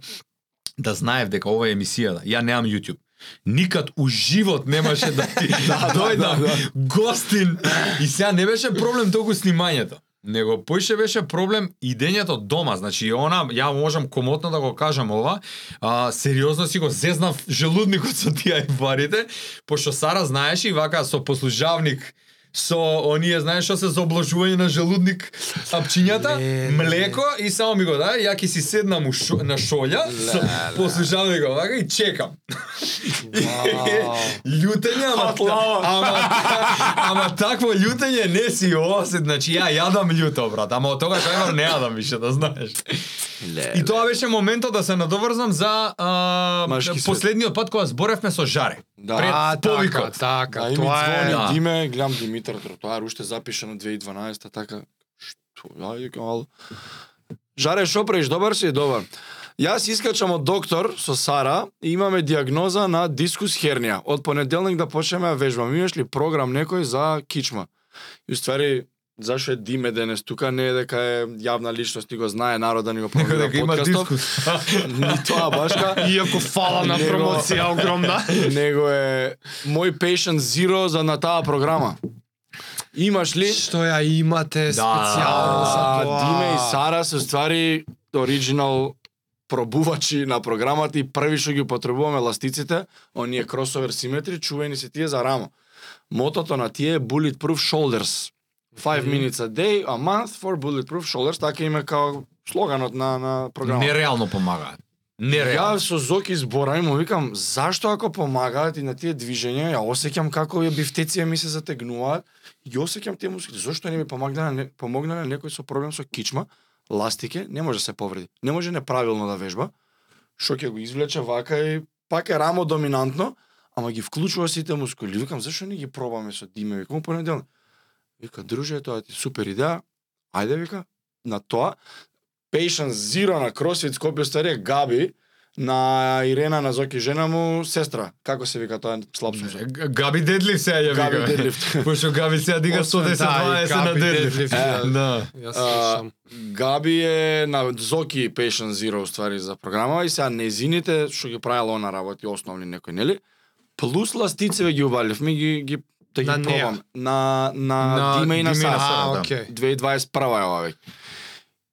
да знаев дека ова е емисијата. Ја немам YouTube. Никад у живот немаше да ти дојдам гостин. И сега не беше проблем толку снимањето. Него поише беше проблем идењето дома. Значи она, ја можам комотно да го кажам ова, а, сериозно си го зезнав желудникот со тие ајварите, пошто Сара знаеше и вака со послужавник со оние знаеш што се за обложување на желудник апчињата, млеко и само ми го даде, ја ќе си седнам шо, на шолја, со послужавникот вака и чекам. Љутење, ама, ама, ама такво љутење не си осет, значи ја јадам љуто, брат, ама од тогаш ајвар не јадам више, да знаеш. И тоа беше моментот да се надоврзам за а, последниот пат кога зборевме со Жаре. Да. Пред А, така, повикот. така, Да, и ми тоа звони е... Да. Диме, гледам Димитар Тротоар, уште запишано 2012 така. Што, ја ал... Жаре, шо правиш? Добар си? Добар. Јас искачам од доктор со Сара и имаме диагноза на дискус хернија. Од понеделник да почнеме да вежбаме. Имаш ли програм некој за кичма? И уствари, зашо е Диме денес тука, не е дека е јавна личност, ни го знае народ да ни го Некој промира дека има дискус. Ни тоа башка. Иако фала на Него- промоција огромна. него е мој patient zero за на таа програма. Имаш ли? Што ја имате специјално за тоа? Диме и Сара се ствари оригинал пробувачи на програмата и први што ги потребуваме ластиците, оние кросовер симетри, чувени се тие за рамо. Мотото на тие е Bulletproof Shoulders. 5 minutes a day, a month for Bulletproof Shoulders, така име као слоганот на, на програмата. Нереално помагаат. Ја Нереално. со Зоки збора и му викам, зашто ако помагаат и на тие движења, ја осеќам како ја бифтеција ми се затегнуваат, и осеќам тие мускули. Зошто не ми помогна на помогна на некој со проблем со кичма, ластике, не може да се повреди. Не може неправилно да вежба, што ќе го извлече вака и пак е рамо доминантно, ама ги вклучува сите мускули. Викам, зашо не ги пробаме со Диме? Викам, понеделник. Вика, друже, тоа ти супер идеја. Ајде, вика, на тоа. Patient Zero на CrossFit Скопје старија Габи, на Ирена на Зоки жена му сестра. Како се вика тоа слаб сум. се. Габи дедлифт сега ја Габи вика. дедлифт. Пошто Габи сега дига Освен, 110 да, и 20 на Габи дедлифт. Е, да. Да. Габи е на Зоки Patient Zero ствари за програма и сега незините што ги правила она работи основни некои, нели? Плюс ластицеве ги убавливме ги ги да ги На пробам на на, На Дима и на Дима и на Сара. Сара, А, да. окей. 2021 е ова веќе.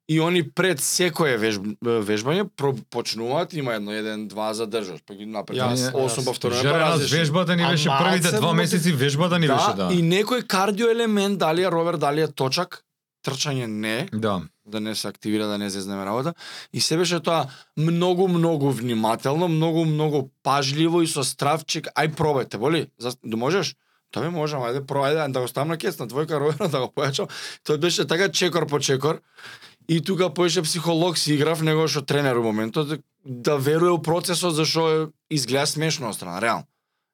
И они пред секое веж, вежбање про, почнуваат, има едно, еден, два задржаш, па ги напред Јасно, 8 јасно. повторување, па Жара нас различни. вежбата ни беше првите два месеци вежбата ни беше, да. И некој кардио елемент, дали е ровер, дали е точак, трчање не, Да. да не се активира, да не зезнеме работа. И се беше тоа многу, многу внимателно, многу, многу пажливо и со стравчик. Ај пробајте, боли? За, да можеш? Тоа ми можам, ајде пробај, ајде да го ставам на кец, на двојка ровера, да го појачам. Тоа беше така чекор по чекор. И тука поише психолог си играв, него што тренер у моментот, да веруе у процесот, зашо изгледа смешно од страна, реално.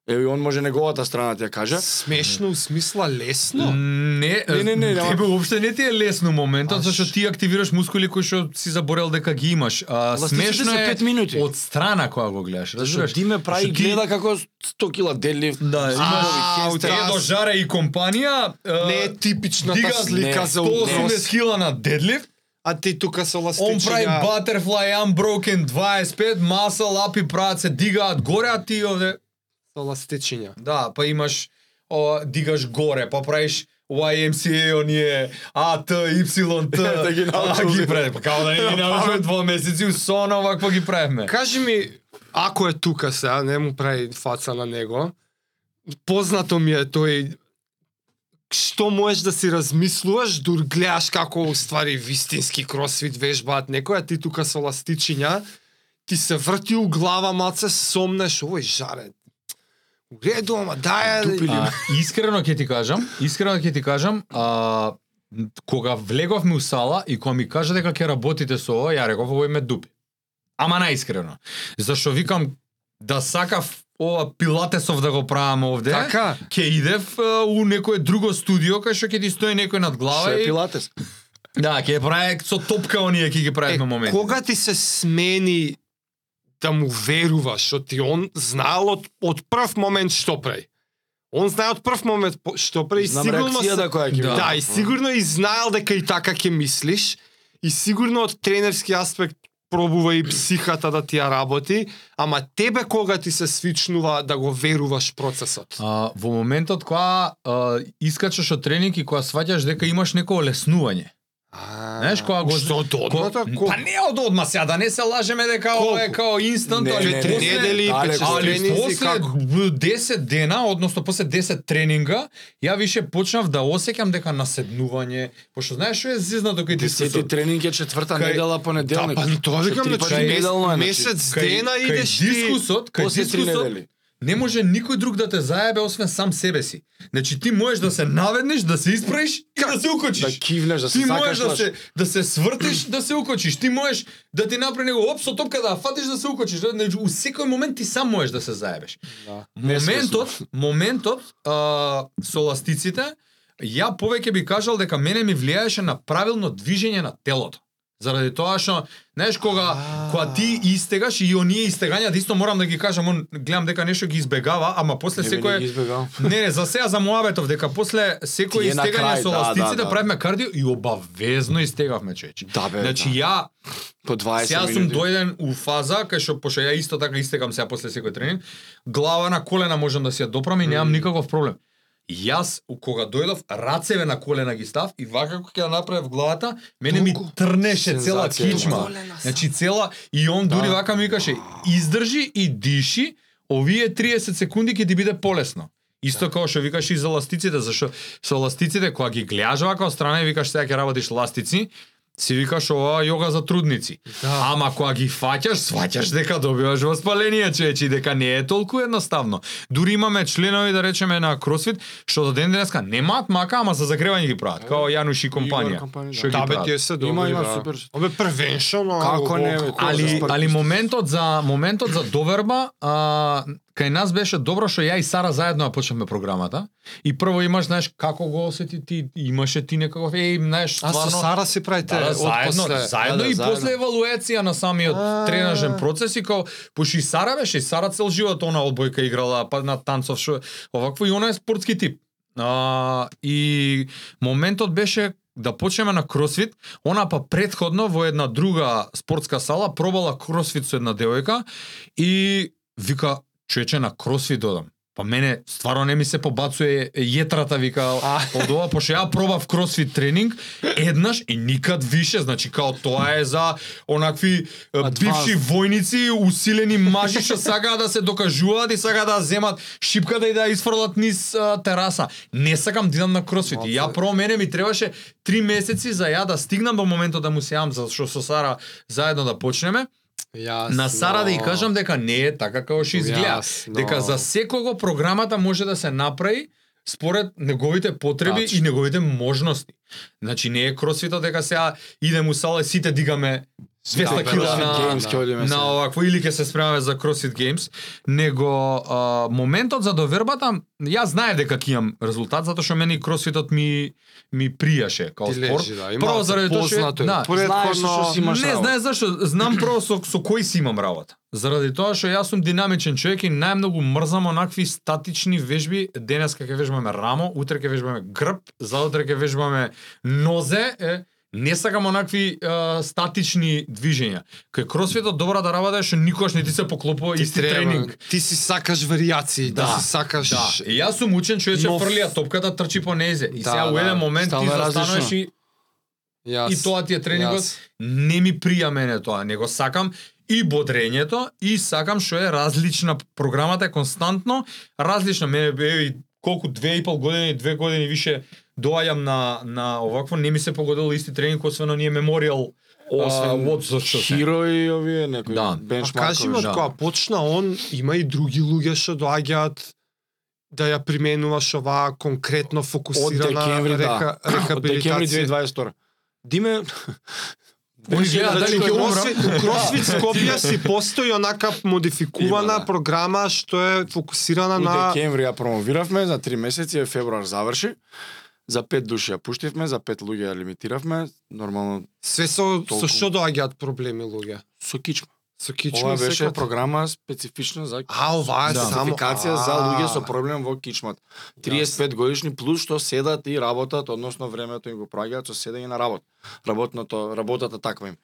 Еви, он може неговата страна ти ја каже. Смешно у смисла лесно? Не, Не, не, не, тебе уопште не ти е лесно моментот, зашто ти активираш мускули кои што си заборел дека ги имаш. А, смешно е минути. од страна кога го гледаш, Зашто разбираш? Диме прави Што ти- гледа како 100 кила дедлифт. Да, имаш- имаш А, Едо Жаре и компанија, Не е типичната слика не, за 180 однос. кила на дедлифт, А ти тука со он прави ластичиња. butterfly unbroken 25, muscle up и прават се дигаат горе, а ти овде Со ластичиња. Да, па имаш о, дигаш горе, па правиш YMCA оние А, Т, Y, Т. Да ги си. ги прави. Па Као да не ги научил два месеци, усона овакво ги правиме. Кажи ми, ако е тука сега, не му прави фаца на него, познато ми е тој што можеш да си размислуваш дур гледаш како уствари вистински кросфит вежбаат некој, а ти тука со ластичиња ти се врти у глава маце, сомнеш, овој жаре. У реду, ама дај? А, искрено ќе ти кажам, искрено ќе ти кажам, а, кога влеговме у сала и кога ми кажа дека ќе работите со ова, ја реков овој ме дупи. Ама наискрено. Зашо викам да сакав ова пилатесов да го правам овде. Така? Ќе идев у некое друго студио кај што ќе ти стои некој над глава и пилатес? да, ќе прави со топка оние ќе ги правиме моменти. кога ти се смени да му веруваш, што ти он знаел од, од прв момент што прави. Он знае од прв момент што прави Знам сигурно реакцијата која ќе Да. Да, и сигурно и знаел дека и така ќе мислиш и сигурно од тренерски аспект пробува и психата да ти ја работи, ама тебе кога ти се свичнува да го веруваш процесот. А, во моментот кога а, искачаш од тренинг и кога сваќаш дека имаш некој олеснување. А, Знаеш, кога го- Што од одмата? Ко... Па не од одма сега, да не се лажеме дека ова е као инстант, Не, али не, не, недели, Али после како? 10 дена, односно после 10 тренинга, ја више почнав да осеќам дека наседнување, пошто знаеш што е зизнато кај Десети дискусот. тренинг е четврта Кај- недела Да, понеделник. па тоа викам, Три значи месец, месец дена идеш ти... дискусот, кај После три дискусот, недели. Не може никој друг да те заебе освен сам себе си. Значи ти можеш да се наведнеш, да се испраиш и да се укочиш. Да кивнеш, да се ти сакаш. можеш да се да се свртиш, да се укочиш. Ти можеш да ти направи него оп со топка да ја фатиш да се укочиш. Значи у секој момент ти сам можеш да се заебеш. Да. Моментот, моментот а, со ластиците, ја повеќе би кажал дека мене ми влијаеше на правилно движење на телото. Заради тоа што, знаеш, кога, кога ти истегаш и оние истегања, да исто морам да ги кажам, он, гледам дека нешто ги избегава, ама после бе, не. Не, не, за сега за Моабетов, дека после на истегање со да, ластиците да, да. правиме кардио и обавезно истегавме, човече. Да, бе, Значи да. ја По 20 Сега сум дојден у фаза кај што пошто ја исто така истекам сега после секој тренинг, глава на колена можам да си ја допрам и немам никаков проблем. Јас у- кога дојдов рацеве на колена ги став и вака кога ќе ја направев главата, мене ми трнеше цела кичма. Значи цела и он дури Да. вака ми викаше издржи и диши, овие 30 секунди ќе ти биде полесно. Исто како што викаш и за ластиците, зашто со ластиците кога ги гледаш вака од страна и викаш сега ќе работиш ластици, си викаш ова јога за трудници. Да. Ама кога ги фаќаш, сваќаш дека добиваш воспаление, човече, и дека не е толку едноставно. Дури имаме членови да речеме на CrossFit што до ден денеска немаат мака, ама за загревање ги прават, као Јануш и компанија. да. Што ги Да, бе, прават. се добри, Има, има, супер. Обе првеншо, но... Како не, Али али моментот за моментот за доверба, а, кај нас беше добро што ја и Сара заедно ја почнавме програмата. И прво имаш, знаеш, како го осети ти, имаше ти некаков, еј, знаеш, А со стварно... Сара си правите Да, да, заедно, отпосле. заедно Да, да, и заедно. после евалуација на самиот А. тренажен процес и као пошто и Сара беше, и Сара цел живот она одбојка играла, па на танцов шо овакво и она е спортски тип. А, и моментот беше да почнеме на кросфит, она па предходно во една друга спортска сала пробала кросфит со една девојка и вика човече на кросфит додам. Па мене стварно не ми се побацуе јетрата вика А. од ова пошто ја пробав кросфит тренинг еднаш и никад више, значи као тоа е за онакви Advanced. бивши војници, усилени мажи што сакаат да се докажуваат и сакаат да земат шипката и да изфрлат низ а, тераса. Не сакам да идам на кросфит. Ја прво мене ми требаше три месеци за ја да стигнам до моментот да му се јам за што со Сара заедно да почнеме. Јасно. На Сара да ја кажам дека не е така како што изгледа. Јасно. Дека за секого програмата може да се направи според неговите потреби Тачно. и неговите можности. Значи не е кросфитот дека сега идем у сала и сите дигаме 200 Да, кила да, на, Games ќе одиме на сега. овакво или ќе се спремаме за CrossFit Games, него а, моментот за довербата, јас знаев дека ќе имам резултат затоа што мене и CrossFitот ми ми пријаше као Ти спорт. лежи, да. Прво заради тоа што да, Знаеш што си имаш не, знаеш зашто? Знам прво со, со кој си имам работа. Заради тоа што јас сум динамичен човек и најмногу мрзам онакви статични вежби. Денеска ќе вежбаме рамо, утре ќе вежбаме грб, заутре ќе вежбаме нозе, е, не сакам онакви е, статични движења. Кај кросфитот добра да работа е што никогаш не ти се поклопува Ти исти треба, тренинг. Ти си сакаш варијации, да, Да, си сакаш Да, и јас сум учен човече Нов- фрлија топката трчи по незе. И Да, сега у да, еден момент ти застануваш и Јас, и тоа ти е тренингот. јас. не ми прија мене тоа, него сакам и бодрењето и сакам што е различна програмата е константно различна мене еве и колку две и пол години, две години више доаѓам на на овакво не ми се погодило исти тренинг освен оние мемориал Освен вот за што. Хиро и овие некои Да. А бенчмаркови. кажи ми од да. кога почна он, има и други луѓе што доаѓаат да ја применуваш оваа конкретно од фокусирана декември, река, да. Од декември рехабилитација. 2022. Диме Ој гледа дали ќе умра. Кросфит, у Кросфит Скопје си постои онака модификувана Има, да. програма што е фокусирана У на декември ја промовиравме за 3 месеци, е февруар заврши. За 5 души ја пуштивме, за 5 луѓе ја лимитиравме, нормално све со со Толку. што доаѓаат проблеми луѓе. со кичма. Со кичма Ова беше секој- програма специфична за А, ова е Да. само спецификација за А, луѓе со проблем во кичмат. 35 годишни плюс што седат и работат, односно времето им го праќаат со седење на работа. Работното, работата таква им.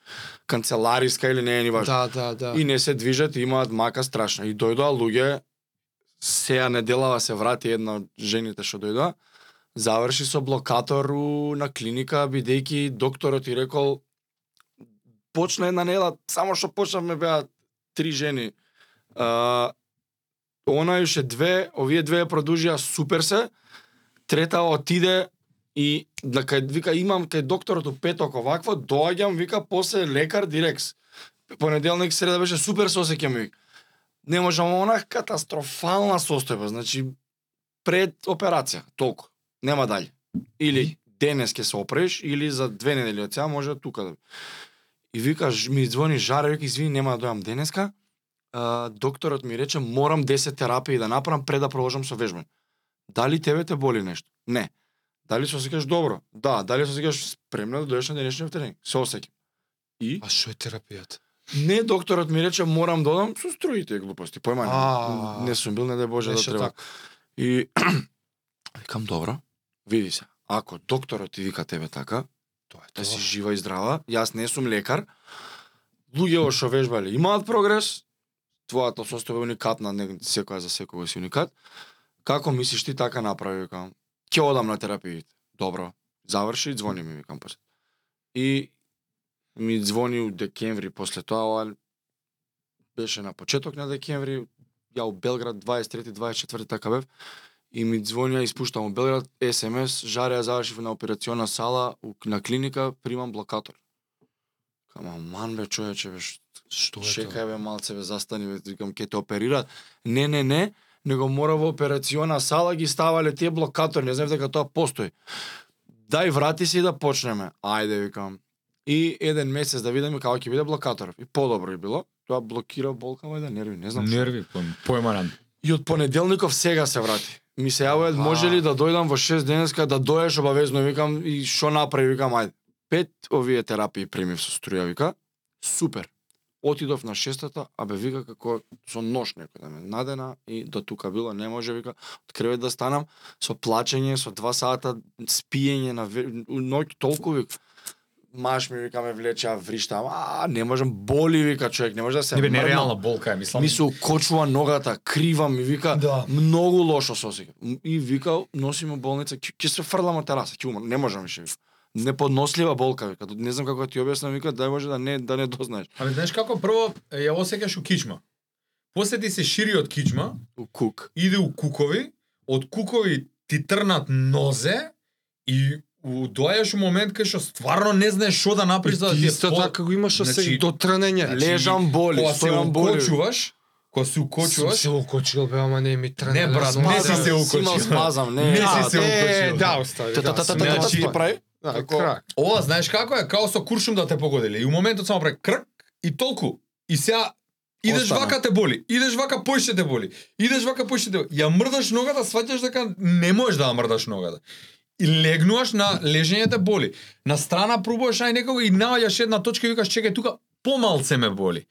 Канцелариска или не е ни важно. Да, да, да. И не се движат и имаат мака страшна. И дојдоа луѓе, сеја неделава се врати една од жените што дојдоа, заврши со блокатор на клиника, бидејќи докторот и рекол почна една нела, само што почнавме беа три жени. А, она уште две, овие две продужија супер се, трета отиде и да кај вика имам кај докторот у петок овакво, доаѓам вика после лекар дирекс. Понеделник среда беше супер се осеќам вика. Не можам она катастрофална состојба, значи пред операција, толку. Нема дали. Или денес ќе се оправиш или за две недели од сега може тука да. И вика ми звони Жаре, вика извини нема да дојам денеска. А, докторот ми рече морам 10 терапии да направам пред да продолжам со вежбање. Дали тебе те боли нешто? Не. Дали се осеќаш добро? Да. Дали се осеќаш спремна да дојдеш на денешниот тренинг? Се осеќам. И? А што е терапијата? Не, докторот ми рече морам да одам со струите глупости. Појма не. Не сум бил, не дај Боже да треба. така. И викам добро, види се. Ако докторот ти вика тебе така, Тоа е да си тоа. жива и здрава, јас не сум лекар. Луѓе што вежбале имаат прогрес, твојата состојба е уникатна, не секоја за секој си уникат. Како мислиш ти така направи, викам? Ќе одам на терапиите. Добро. Заврши, звони ми, викам после. И ми звони у декември после тоа, ова беше на почеток на декември, ја у Белград 23 24 така бев и ми звони ја испуштам у Белград СМС, жаре ја завршив на операциона сала на клиника, примам блокатор. Кама ман бе човече бе, Што е чекај бе малце бе застани бе, викам ќе те оперираат. Не, не, не, него мора во операциона сала ги ставале тие блокатори, не знам дека тоа постои. Дај врати се и да почнеме. Ајде викам. И еден месец да видиме како ќе биде блокаторов. И подобро е било. Тоа блокира болка да нерви, не знам. Нерви, појма- појма над. И од понеделников сега се врати. Ми се јавуваат, може ли да дојдам во 6 денеска да доеш обавезно, викам и што направи, викам ајде. Пет овие терапии примив со струја, вика. Супер. Отидов на шестата, а бе вика како со нож некој да ме надена и до тука било, не може вика од кревет да станам со плачење, со два сата спиење на ве- ноќ толку вика маж ми вика ме влече, а вришта, а не можам, боли вика човек, не може да се Не бе нереална болка е, мислам. Ми се укочува ногата, крива ми вика, Да. многу лошо се осеќам. И вика, носиме болница, ќе се фрлам од тераса, ќе умрам, не можам више вика. Неподнослива болка вика. Не знам како да ти објаснам вика, дај може да не да не дознаеш. Ами знаеш како прво ја осеќаш у кичма. После ти се шири од кичма, У кук. иде у кукови, од кукови ти трнат нозе и доаѓаш у момент кај што стварно не знаеш што да направиш за да ти е исто така го имаш Значи, се до трнење. Лежам боли, Кога се стојам боли. укочуваш, кога се Сум укочуваш, се укочил, бе, ама не ми трне. Не, брат, не си се укочил. Имал спазам, не. Не си се укочил. да, остави. Та та та та да, та Значи-? Да, крак. ова знаеш како е, као со куршум да те погодили. И у моментот само прави крк и толку. И сега идеш Остана. вака те боли, идеш вака поише те боли, идеш вака поише те боли. Ја мрдаш ногата, сваќаш дека не можеш да ја мрдаш ногата. И легнуваш на лежењето да боли. На страна пробуваш ај некога и наоѓаш една точка и викаш чекај тука помалце ме боли.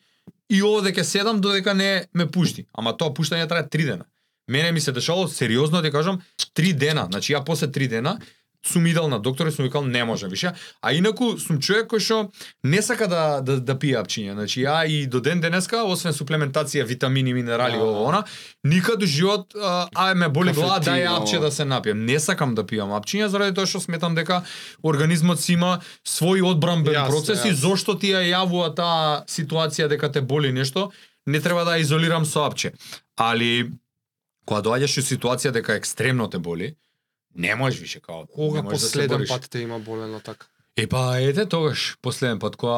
И ово дека седам додека не ме пушти. Ама тоа пуштање трае 3 дена. Мене ми се дешало сериозно ти кажам 3 дена. Значи ја после 3 дена сум идал на доктор и сум викал не може више. А инаку сум човек кој што не сака да да, да пие апчиња. Значи ја и до ден денеска освен суплементација витамини, минерали, Да. ово она, никад у живот а, ај ме боли глава дај Кафетин, апче да се напијам. Не сакам да пијам апчиња заради тоа што сметам дека организмот си има свој одбранбен Јасно, процес и јасно. зошто ти ја јавува таа ситуација дека те боли нешто, не треба да ја изолирам со апче. Али кога доаѓаш у ситуација дека екстремно те боли, не можеш више као Кога да последен бориш. пат те има болено така? Е па ете тогаш последен пат кога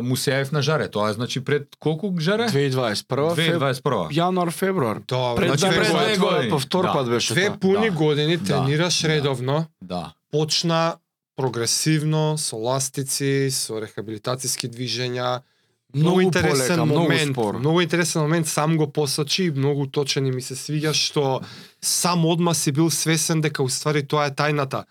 му се јавив на жаре, тоа е значи пред колку жаре? 2021 феб... 2021. јануар февруар. Добро. Пред Значи, да пред две години. повтор Да. пат беше Две тоа. пуни Да. години Да. тренираш Да. редовно, Да. почна прогресивно, со ластици, со рехабилитацијски движења, Многу интересен полека, многу момент, споро. многу интересен момент, сам го посочи, и многу точен и ми се свиѓа што сам одма си бил свесен дека уствари тоа е тајната.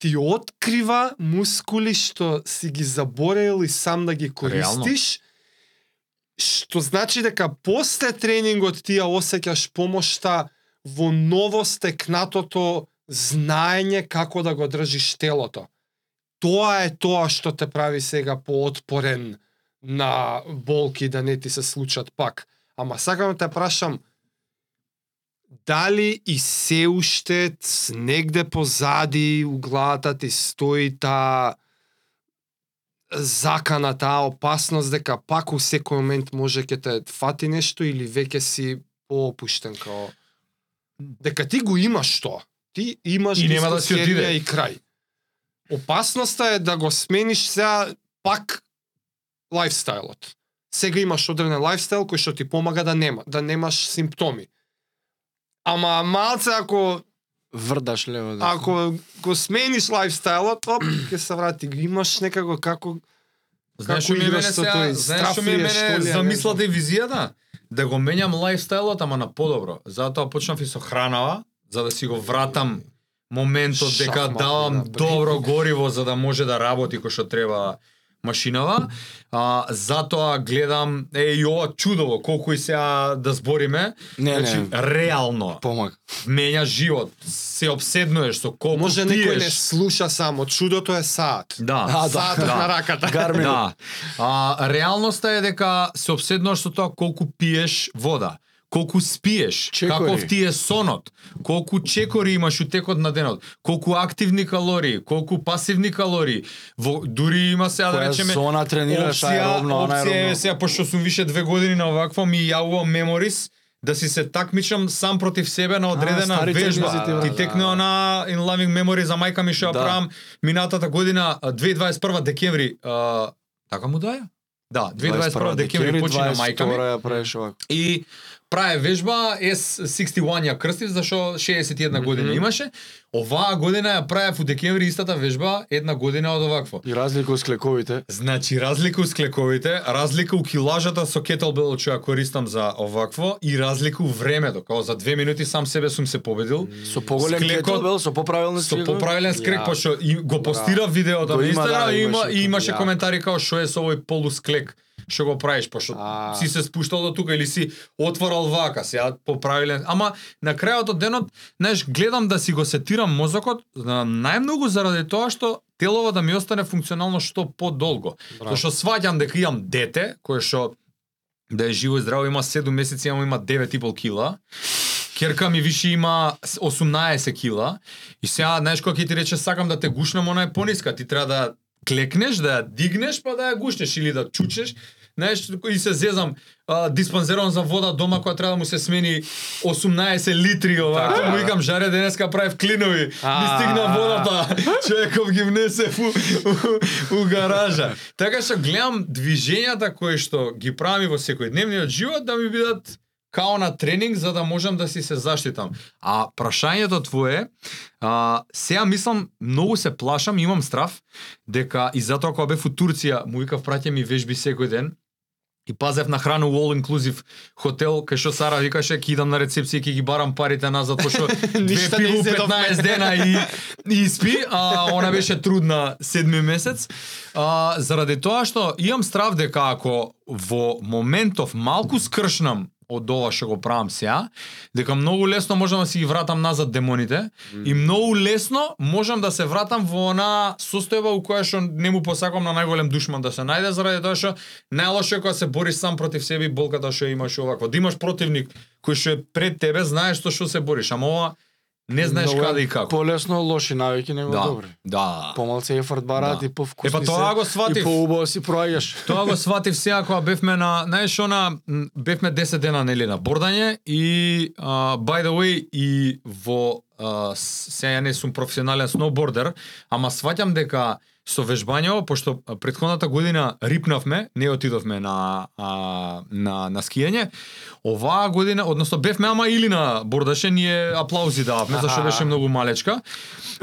Ти открива мускули што си ги заборел и сам да ги користиш, што значи дека после тренингот ти ја осеќаш помошта во ново стекнатото знаење како да го држиш телото. Тоа е тоа што те прави сега поотпорен на болки да не ти се случат пак. Ама сакам да те прашам, дали и се уште негде позади у главата ти стои таа закана, таа опасност дека пак у секој момент може ќе те фати нешто или веќе си поопуштен као дека ти го имаш тоа. Ти имаш И нема да си отиде. и крај. Опасноста е да го смениш сега пак лајфстајлот. Сега имаш одреден лајфстайл кој што ти помага да нема, да немаш симптоми. Ама малце ако Врдаш лево десно. ако го смениш лајфстајлот, оп, ќе се врати. Имаш некако како Знаеш Како што ми мене сега, знаеш што ми мене замислата и визијата? Да го менјам лајфстајлот, ама на подобро. Затоа почнав и со хранава, за да си го вратам моментот дека Шахматно, давам да, добро гориво за да може да работи кој што треба машинава. А, затоа гледам, е и ова чудово, колку и сега да збориме, Не, значи, не, реално, помага. менја живот, се обседнуеш со колку може пиеш. некој не слуша само. Чудото е саат. Да, А, да, Саатот да. на раката. Гармин. Да. А, реалноста е дека се обседнуваш со тоа колку пиеш вода, колку спиеш, Чекори. каков ти е сонот, колку чекори имаш у текот на денот, колку активни калории, колку пасивни калории. Во, дури има сега да речеме зона тренираш, аеробно, опција е сега пошто сум више две години на овакво ми јавува меморис да си се такмичам сам против себе на одредена старите вежба. визити, Ти да, текнува на In Loving Memory за мајка ми што ја Да. правам минатата година а, 2021 декември. а, Така му даја? Да, 2021 декември почина мајка ми. ја правиш. И праве вежба S61 ја крстив зашо 61 година Мгм. имаше. Оваа година ја правев у декември истата вежба, една година од овакво. И разлика од склековите. Значи, разлика у склековите, разлика у килажата со кетелбел што ја користам за овакво и разлика у времето, као за две минути сам себе сум се победил. Со поголем Склекот- кетелбел, со поправилни Со поправилен скрек, Ја. пошто и го постира видеото Го на има, Инстаграм да, и има имаше и имаше ја. коментари као што е со овој полусклек што го правиш, пошто А. си се спуштал до тука или си отворал вака, сега поправилен. Ама на крајот од денот, знаеш, гледам да си го сетирам мозокот на најмногу заради тоа што телово да ми остане функционално што подолго. Браво. Зашто сваќам дека имам дете, кое што да е живо и здраво, има 7 месеци, ама има 9,5 кила. Керка ми више има с- 18 кила. И сега, знаеш, кога ќе ти рече, сакам да те гушнам, она е пониска. Ти треба да клекнеш, да ја дигнеш, па да ја гушнеш или да чучеш. Знаеш, и се зезам, а, диспансерон за вода дома која треба да му се смени 18 литри ова. Така, му да. викам жаре денеска правев клинови. Ми А. стигна водата. Човеков ги внесе у, у, у гаража. Така што гледам движењата кои што ги правам во секојдневниот живот да ми бидат као на тренинг за да можам да си се заштитам. А прашањето твое, а, сега мислам, многу се плашам, имам страв, дека и затоа кога бев у Турција, му викав праќа ми вежби секој ден, и пазев на храна у all inclusive хотел, кај што Сара викаше ќе идам на рецепција и ќе ги барам парите назад, пошто две изедовме. 15 дена и, и спи, а она беше трудна седми месец. А, заради тоа што имам страв дека ако во моментов малку скршнам од ова што го правам сега, дека многу лесно можам да си ги вратам назад демоните и многу лесно можам да се вратам во она состојба у која што не му посакам на најголем душман да се најде заради тоа што најлошо е кога се бориш сам против себе и болката што имаш овакво. Да имаш противник кој што е пред тебе, знаеш што што се бориш, ама ова не знаеш каде и како. Полесно лоши навики него Да, добри. да. Помалце ефорт бараат Да. и повкусни Е, па тоа го И сватив. поубаво си проаѓаш. Тоа го сватив сега кога бевме на, знаеш она, бевме 10 дена нели на бордање и uh, by the way и во uh, сега ја не сум професионален сноубордер, ама сваќам дека со вежбањето, пошто претходната година рипнавме, не отидовме на а, на на скијање. Оваа година, односно бевме ама или на бордаше, ние аплаузи дававме зашто беше многу малечка.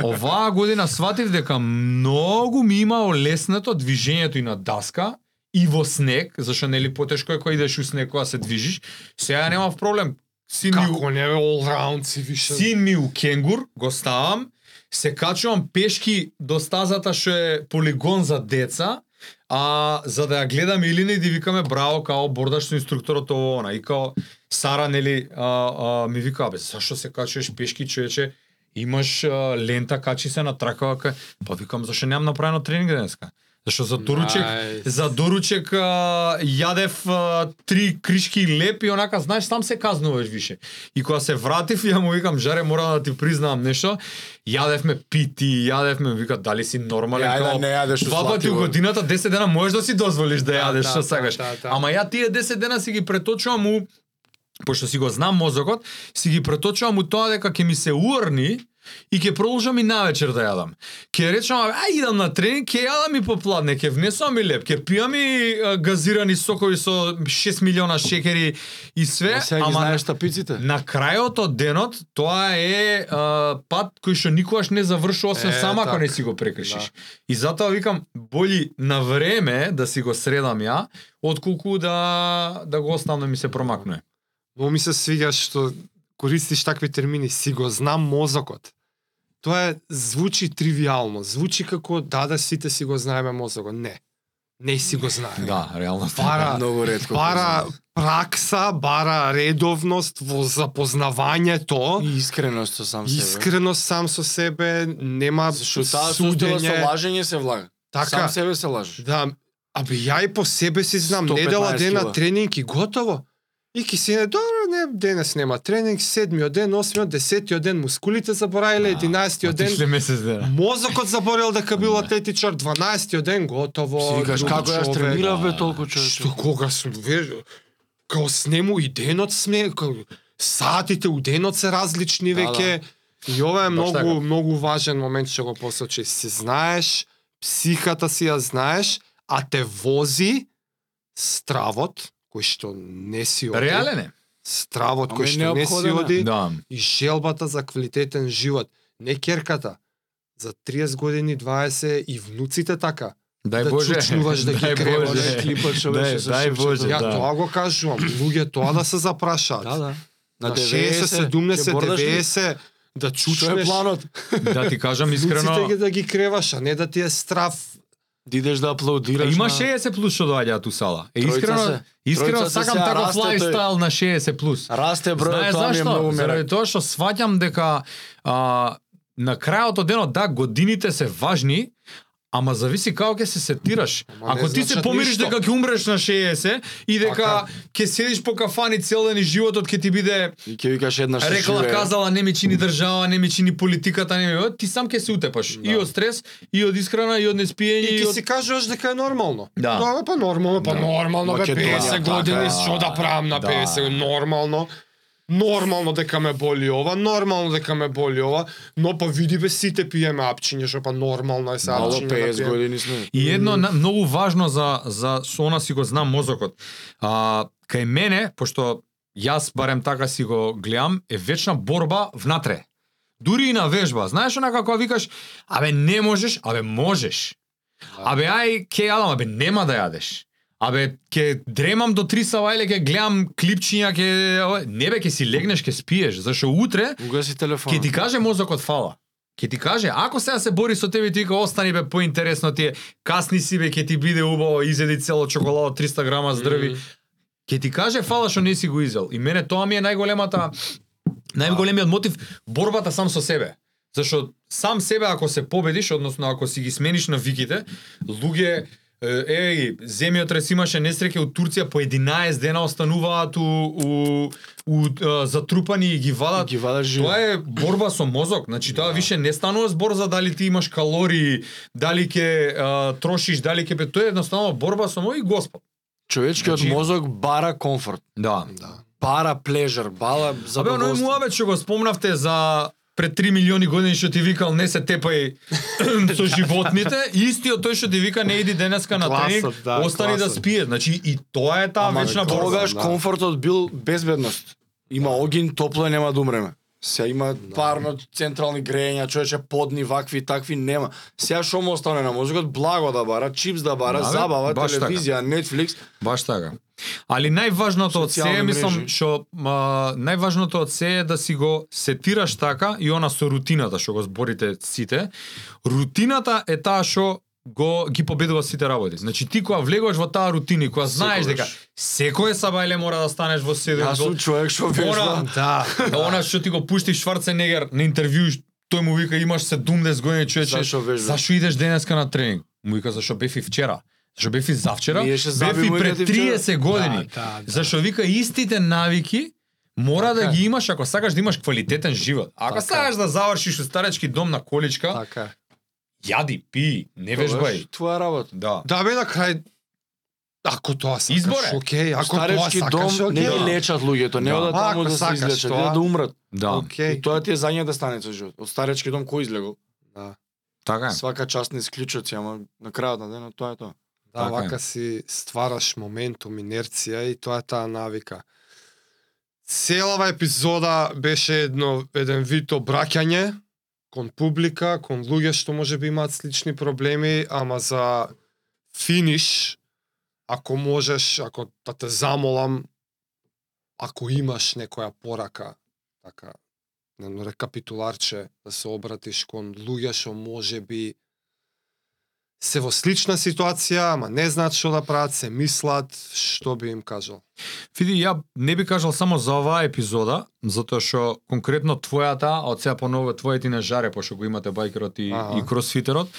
Оваа година сватив дека многу ми имао леснато движењето и на даска и во снег, зашто нели потешко е кога идеш у снег кога се движиш. Сега немав проблем. Син ми, Како не бе all round си више. син ми у кенгур, го ставам, се качувам пешки до стазата што е полигон за деца, а за да ја гледаме или не да викаме браво као бордаш со инструкторот ово она и као Сара нели а, а, ми вика бе зашо се качуваш пешки човече? Имаш а, лента качи се на тракава ка... па викам зашо немам направено тренинг денеска? Зашто за доручек, Најс. за доручек а, јадев а, три кришки леп и онака, знаеш, сам се казнуваш више. И кога се вратив, ја му викам, жаре, морам да ти признавам нешто. Јадевме пити, јадевме, вика, дали си нормален? Ја, да Као, не јадеш Два пати усладливо. годината, 10 дена можеш да си дозволиш да Да, јадеш да, што да, сакаш. да, да. Ама ја тие 10 дена си ги преточувам у пошто си го знам мозокот, си ги преточувам у тоа дека ќе ми се уорни и ќе продолжам и навечер да јадам. Ќе речам, а идам на тренинг, ќе јадам и попладне, ќе внесувам и леп, ќе пијам и а, газирани сокови со 6 милиона шекери и све, А сега ги ама знаеш тапиците? на крајот од денот тоа е а, пат кој што никогаш не завршува освен Е, сама ако така. не си го прекршиш. И затоа викам боли на време да си го средам ја, отколку да да го оставам да ми се промакнува. Многу ми се свиѓа што користиш такви термини, си го знам мозокот. Тоа е звучи тривиално, звучи како да да сите си го знаеме мозокот. Не. Не си го знаеме. Да, реално. Бара, Многу ретко. бара пракса, бара редовност во запознавањето, И искреност со сам себе. искреност сам со себе, нема таа состојба со судење. лажење се влага. Така. Сам себе се лажеш. Да, абе ја и по себе си знам, 115 недела ден на тренинг и готово. И ки си не, добро, не, денес нема тренинг, седмиот ден, осмиот, десетиот ден, мускулите забораиле, единаестиот ден, месец дена. мозокот заборел дека бил атлетичар, 12-тиот ден, готово. Си викаш како јас тренирав бе толку човече. Што кога сум веж... Као снему и денот сме, као... сатите у денот се различни Да, веќе. И ова е многу така. многу важен момент што го посочи. Си знаеш, психата си ја знаеш, а те вози стравот кој што не си овде. Реален е. Стравот кој што не си оди Да. и желбата за квалитетен живот. Не керката. За 30 години, 20 и внуците така. Дај Да Боже. чучнуваш, да ги Дај креваш. Клипот што Дај- беше со дај. Боже, Ја да. тоа го кажувам. Луѓе тоа да се запрашаат. Да, да. На 60, 70, ќе бордаш ли? 90 да Што е чучнеш. планот? Да ти кажам Внуците искрено, ги да ги креваш, а не да ти е страв. Да идеш да аплаудираш. Има на- 60 плюс што доаѓаат у сала. Е, искрено, се. искрено сакам таков лајфстайл на 60 плюс. Расте бројот, тоа ми е многу Заради мерак. тоа што сваќам дека а, на крајот од денот да годините се важни, ама зависи како ќе се сетираш. Ама Ако ти се помириш ништо. дека ќе умреш на 60 и дека Така. ќе седиш по кафани цел ден и животот ќе ти биде И ќе викаш една што рекла живее. казала не ми чини држава, не ми чини политиката, не ми, ти сам ќе се утепаш Да. и од стрес, и од исхрана, и од неспиење, И и од си кажуваш дека е нормално. Да. Да, па нормално, па Да. нормално, бе, Македонија 50 така години, што да правам на Да. 50, нормално. Нормално дека ме боли ова, нормално дека ме боли ова, но па види бе сите пиеме апчиња, што па нормално е се Мало апчиња да 50 пиеме. години сме. И едно на, многу важно за за со она си го знам мозокот. А кај мене, пошто јас барем така си го гледам, е вечна борба внатре. Дури и на вежба. Знаеш онака кога викаш, абе не можеш, абе можеш. Абе ај ке јадам, абе нема да јадеш. Абе ке дремам до 3 сава или ке гледам клипчиња, ке не бе ке си легнеш, ке спиеш, зашо утре Угаси телефон. Ке ти каже мозокот фала. Ке ти каже, ако сега се бори со тебе ти вика остани бе поинтересно ти е, касни си бе, ке ти биде убаво, изеди цело чоколадо 300 грама здрви. Мгм. Ке ти каже фала што не си го изел. И мене тоа ми е најголемата најголемиот мотив борбата сам со себе. Зашо сам себе ако се победиш, односно ако си ги смениш на виките, луѓе е, е ги, земјотрес имаше несреќа од Турција по 11 дена остануваат у, у, у, затрупани и ги вадат ги живо. Тоа е борба со мозок, значи тоа више не станува збор за дали ти имаш калории, дали ќе трошиш, дали ќе тоа е едноставно борба со мој Господ. Човечкиот Значи- мозок бара комфорт, Да. Да. бара плежер, бала Абе, оној задоволство. муабет што го спомнавте за пред 3 милиони години што ти викал не се тепај со животните, истиот тој што ти вика не иди денеска на Класот, тренинг, да, остани да спие. Значи и тоа е таа вечна борба. тогаш да. комфортот бил безбедност. Има огин, топло нема да умреме. Се има парно централни грејања, човече подни вакви такви нема. Сега што му остане на мозокот? Благо да бара, чипс да бара, Да, забава, така. телевизија, Netflix. Баш така. Али најважното од се, мислам, што најважното од се е да си го сетираш така и она со рутината што го зборите сите. Рутината е таа што го ги победува сите работи. Значи ти кога влегуваш во таа рутина и кога знаеш дека секој сабајле мора да станеш во 7 Јас сум човек што вежба. Да. Она што ти го пушти Шварценегер на интервју, тој му вика имаш 70 години човече. Зашо вежбаш? Зашо идеш денеска на тренинг? Му вика зашо бев и вчера. Зашо бев и завчера? Бев и пред и вчера. 30 години. Да, да, да. Зашо вика истите навики мора да Така е. ги имаш ако сакаш да имаш квалитетен живот. Ако Така сакаш да завршиш у старечки дом на количка, Така. Јади, пи, не вежбај. Твоја работа. Да. Да бе на крај Ако тоа сакаш, Избор е. окей, ако тоа Старечки сакаш, дом не окей. ги лечат луѓето, не Да. одат таму Ако да се сакаш излечат, тоа. да умрат. Да. Окей. И тоа ти е зања да стане со живот. Од старечки дом кој излегол? Да. Така е. Свака част на исклучоци, ама на крајот на денот тоа е тоа. Да, Така е. вака си ствараш моментум, инерција и тоа е таа навика. Целава епизода беше едно еден вид обраќање кон публика, кон луѓе што може би имаат слични проблеми, ама за финиш, ако можеш, ако да те замолам, ако имаш некоја порака, така, на рекапитуларче, да се обратиш кон луѓе што може би се во слична ситуација, ама не знаат што да прават, се мислат, што би им кажал. Види, ја не би кажал само за оваа епизода, затоа што конкретно твојата, а од сега поново твоите не жаре, пошто го имате байкерот и, Аха. и кросфитерот,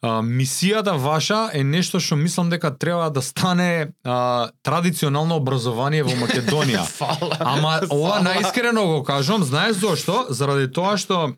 а, мисијата ваша е нешто што мислам дека треба да стане а, традиционално образование во Македонија. Фала. Ама ова наискрено го кажам, знаеш зошто? Заради тоа што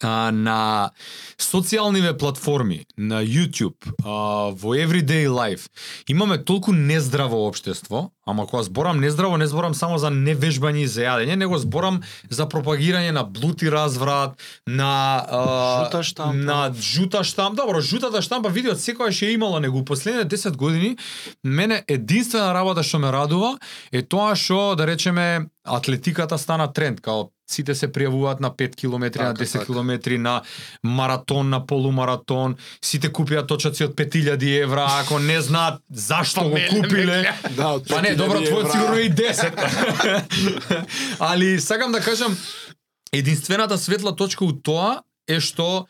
а, на социјалниве платформи, на YouTube, а, во Everyday Life, имаме толку нездраво општество, Ама кога зборам нездраво, не зборам само за невежбање и за јадење, него зборам за пропагирање на блуд и разврат, на а, Жута штампа. на жута штампа. Добро, жутата штампа види од секојаш е имало него последните 10 години. Мене единствена работа што ме радува е тоа што да речеме атлетиката стана тренд, као сите се пријавуваат на 5 километри, на Така, 10 така. километри, на маратон, на полумаратон, сите купија точаци од 5000 евра, ако не знаат зашто го мене ме купиле. Да, Па не, 5000 добро, твојот евра. сигурно е и 10. Али сакам да кажам, единствената светла точка у тоа е што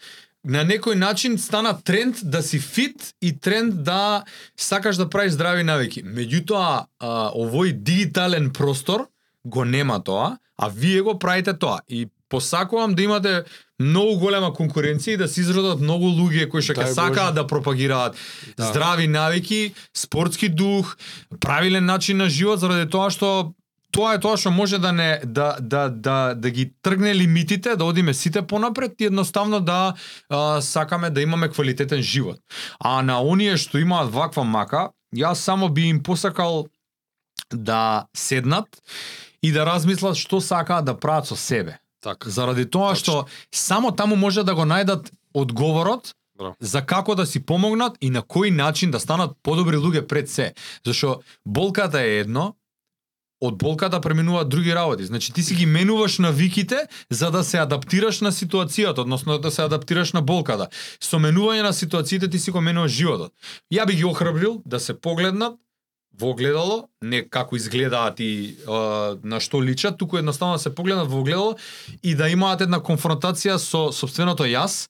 на некој начин стана тренд да си фит и тренд да сакаш да правиш здрави навики. Меѓутоа, овој дигитален простор го нема тоа, а вие го правите тоа. И посакувам да имате многу голема конкуренција и да се изродат многу луѓе кои што ќе сакаат да пропагираат Да. здрави навики, спортски дух, правилен начин на живот заради тоа што тоа е тоа што може да не да да да да ги тргне лимитите, да одиме сите понапред и едноставно да а, сакаме да имаме квалитетен живот. А на оние што имаат ваква мака, јас само би им посакал да седнат и да размислат што сакаат да прават со себе. Така. Заради тоа Точно. што само таму може да го најдат одговорот Браво. за како да си помогнат и на кој начин да станат подобри луѓе пред се. Зашо болката е едно, од болката преминуваат други работи. Значи ти си ги менуваш навиките за да се адаптираш на ситуацијата, односно да се адаптираш на болката. Со менување на ситуациите ти си го менуваш животот. Ја би ги охрабрил да се погледнат во огледало, не како изгледаат и а, на што личат, туку едноставно да се погледнат во огледало и да имаат една конфронтација со собственото јас,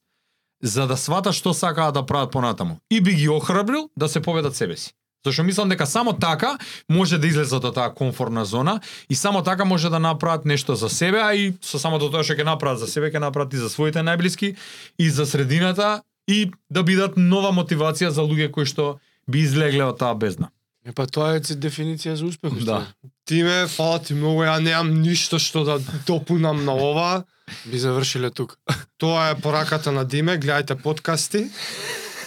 за да свата што сакаат да прават понатаму. И би ги охрабрил да се поведат себе си. Зашто мислам дека само така може да излезат од таа комфортна зона и само така може да направат нешто за себе, а и со самото тоа што ќе направат за себе, ќе направат и за своите најблиски и за средината и да бидат нова мотивација за луѓе кои што би излегле од таа бездна. Е, па тоа е дефиниција за успех. Да. Тиме, фала ти многу, ја немам ништо што да допунам на ова. Би завршиле тук. Тоа е пораката на Диме, гледајте подкасти.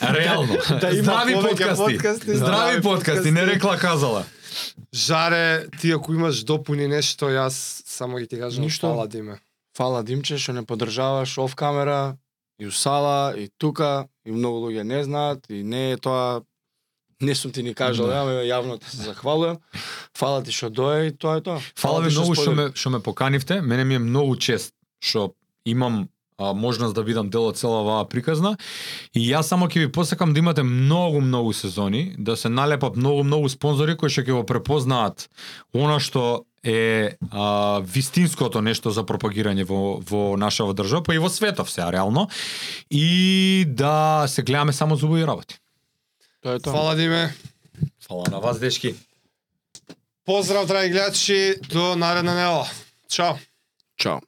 Реално. да има Здрави подкасти. подкасти, Здрави подкасти, не рекла казала. Жаре, ти ако имаш допуни нешто, јас само ги ти кажам Ништо. фала Диме. Фала Димче што не поддржаваш оф камера и у сала и тука и многу луѓе не знаат и не е тоа не сум ти ни кажал, Да. да. јавно ти се захвалувам. Фала ти што дое и тоа е тоа. Фала ви ти многу што ме што ме поканивте. Мене ми е многу чест што имам а, можност да бидам дел од цела оваа приказна и јас само ќе ви посакам да имате многу многу сезони, да се налепат многу многу спонзори кои што ќе го препознаат она што е а, вистинското нешто за пропагирање во во нашава држава, па и во светов се реално и да се гледаме само за убави работи. Тоа е тоа. Фала Диме. Фала на вас дечки. Поздрав, драги гледачи, до наредна недела. Чао. Чао.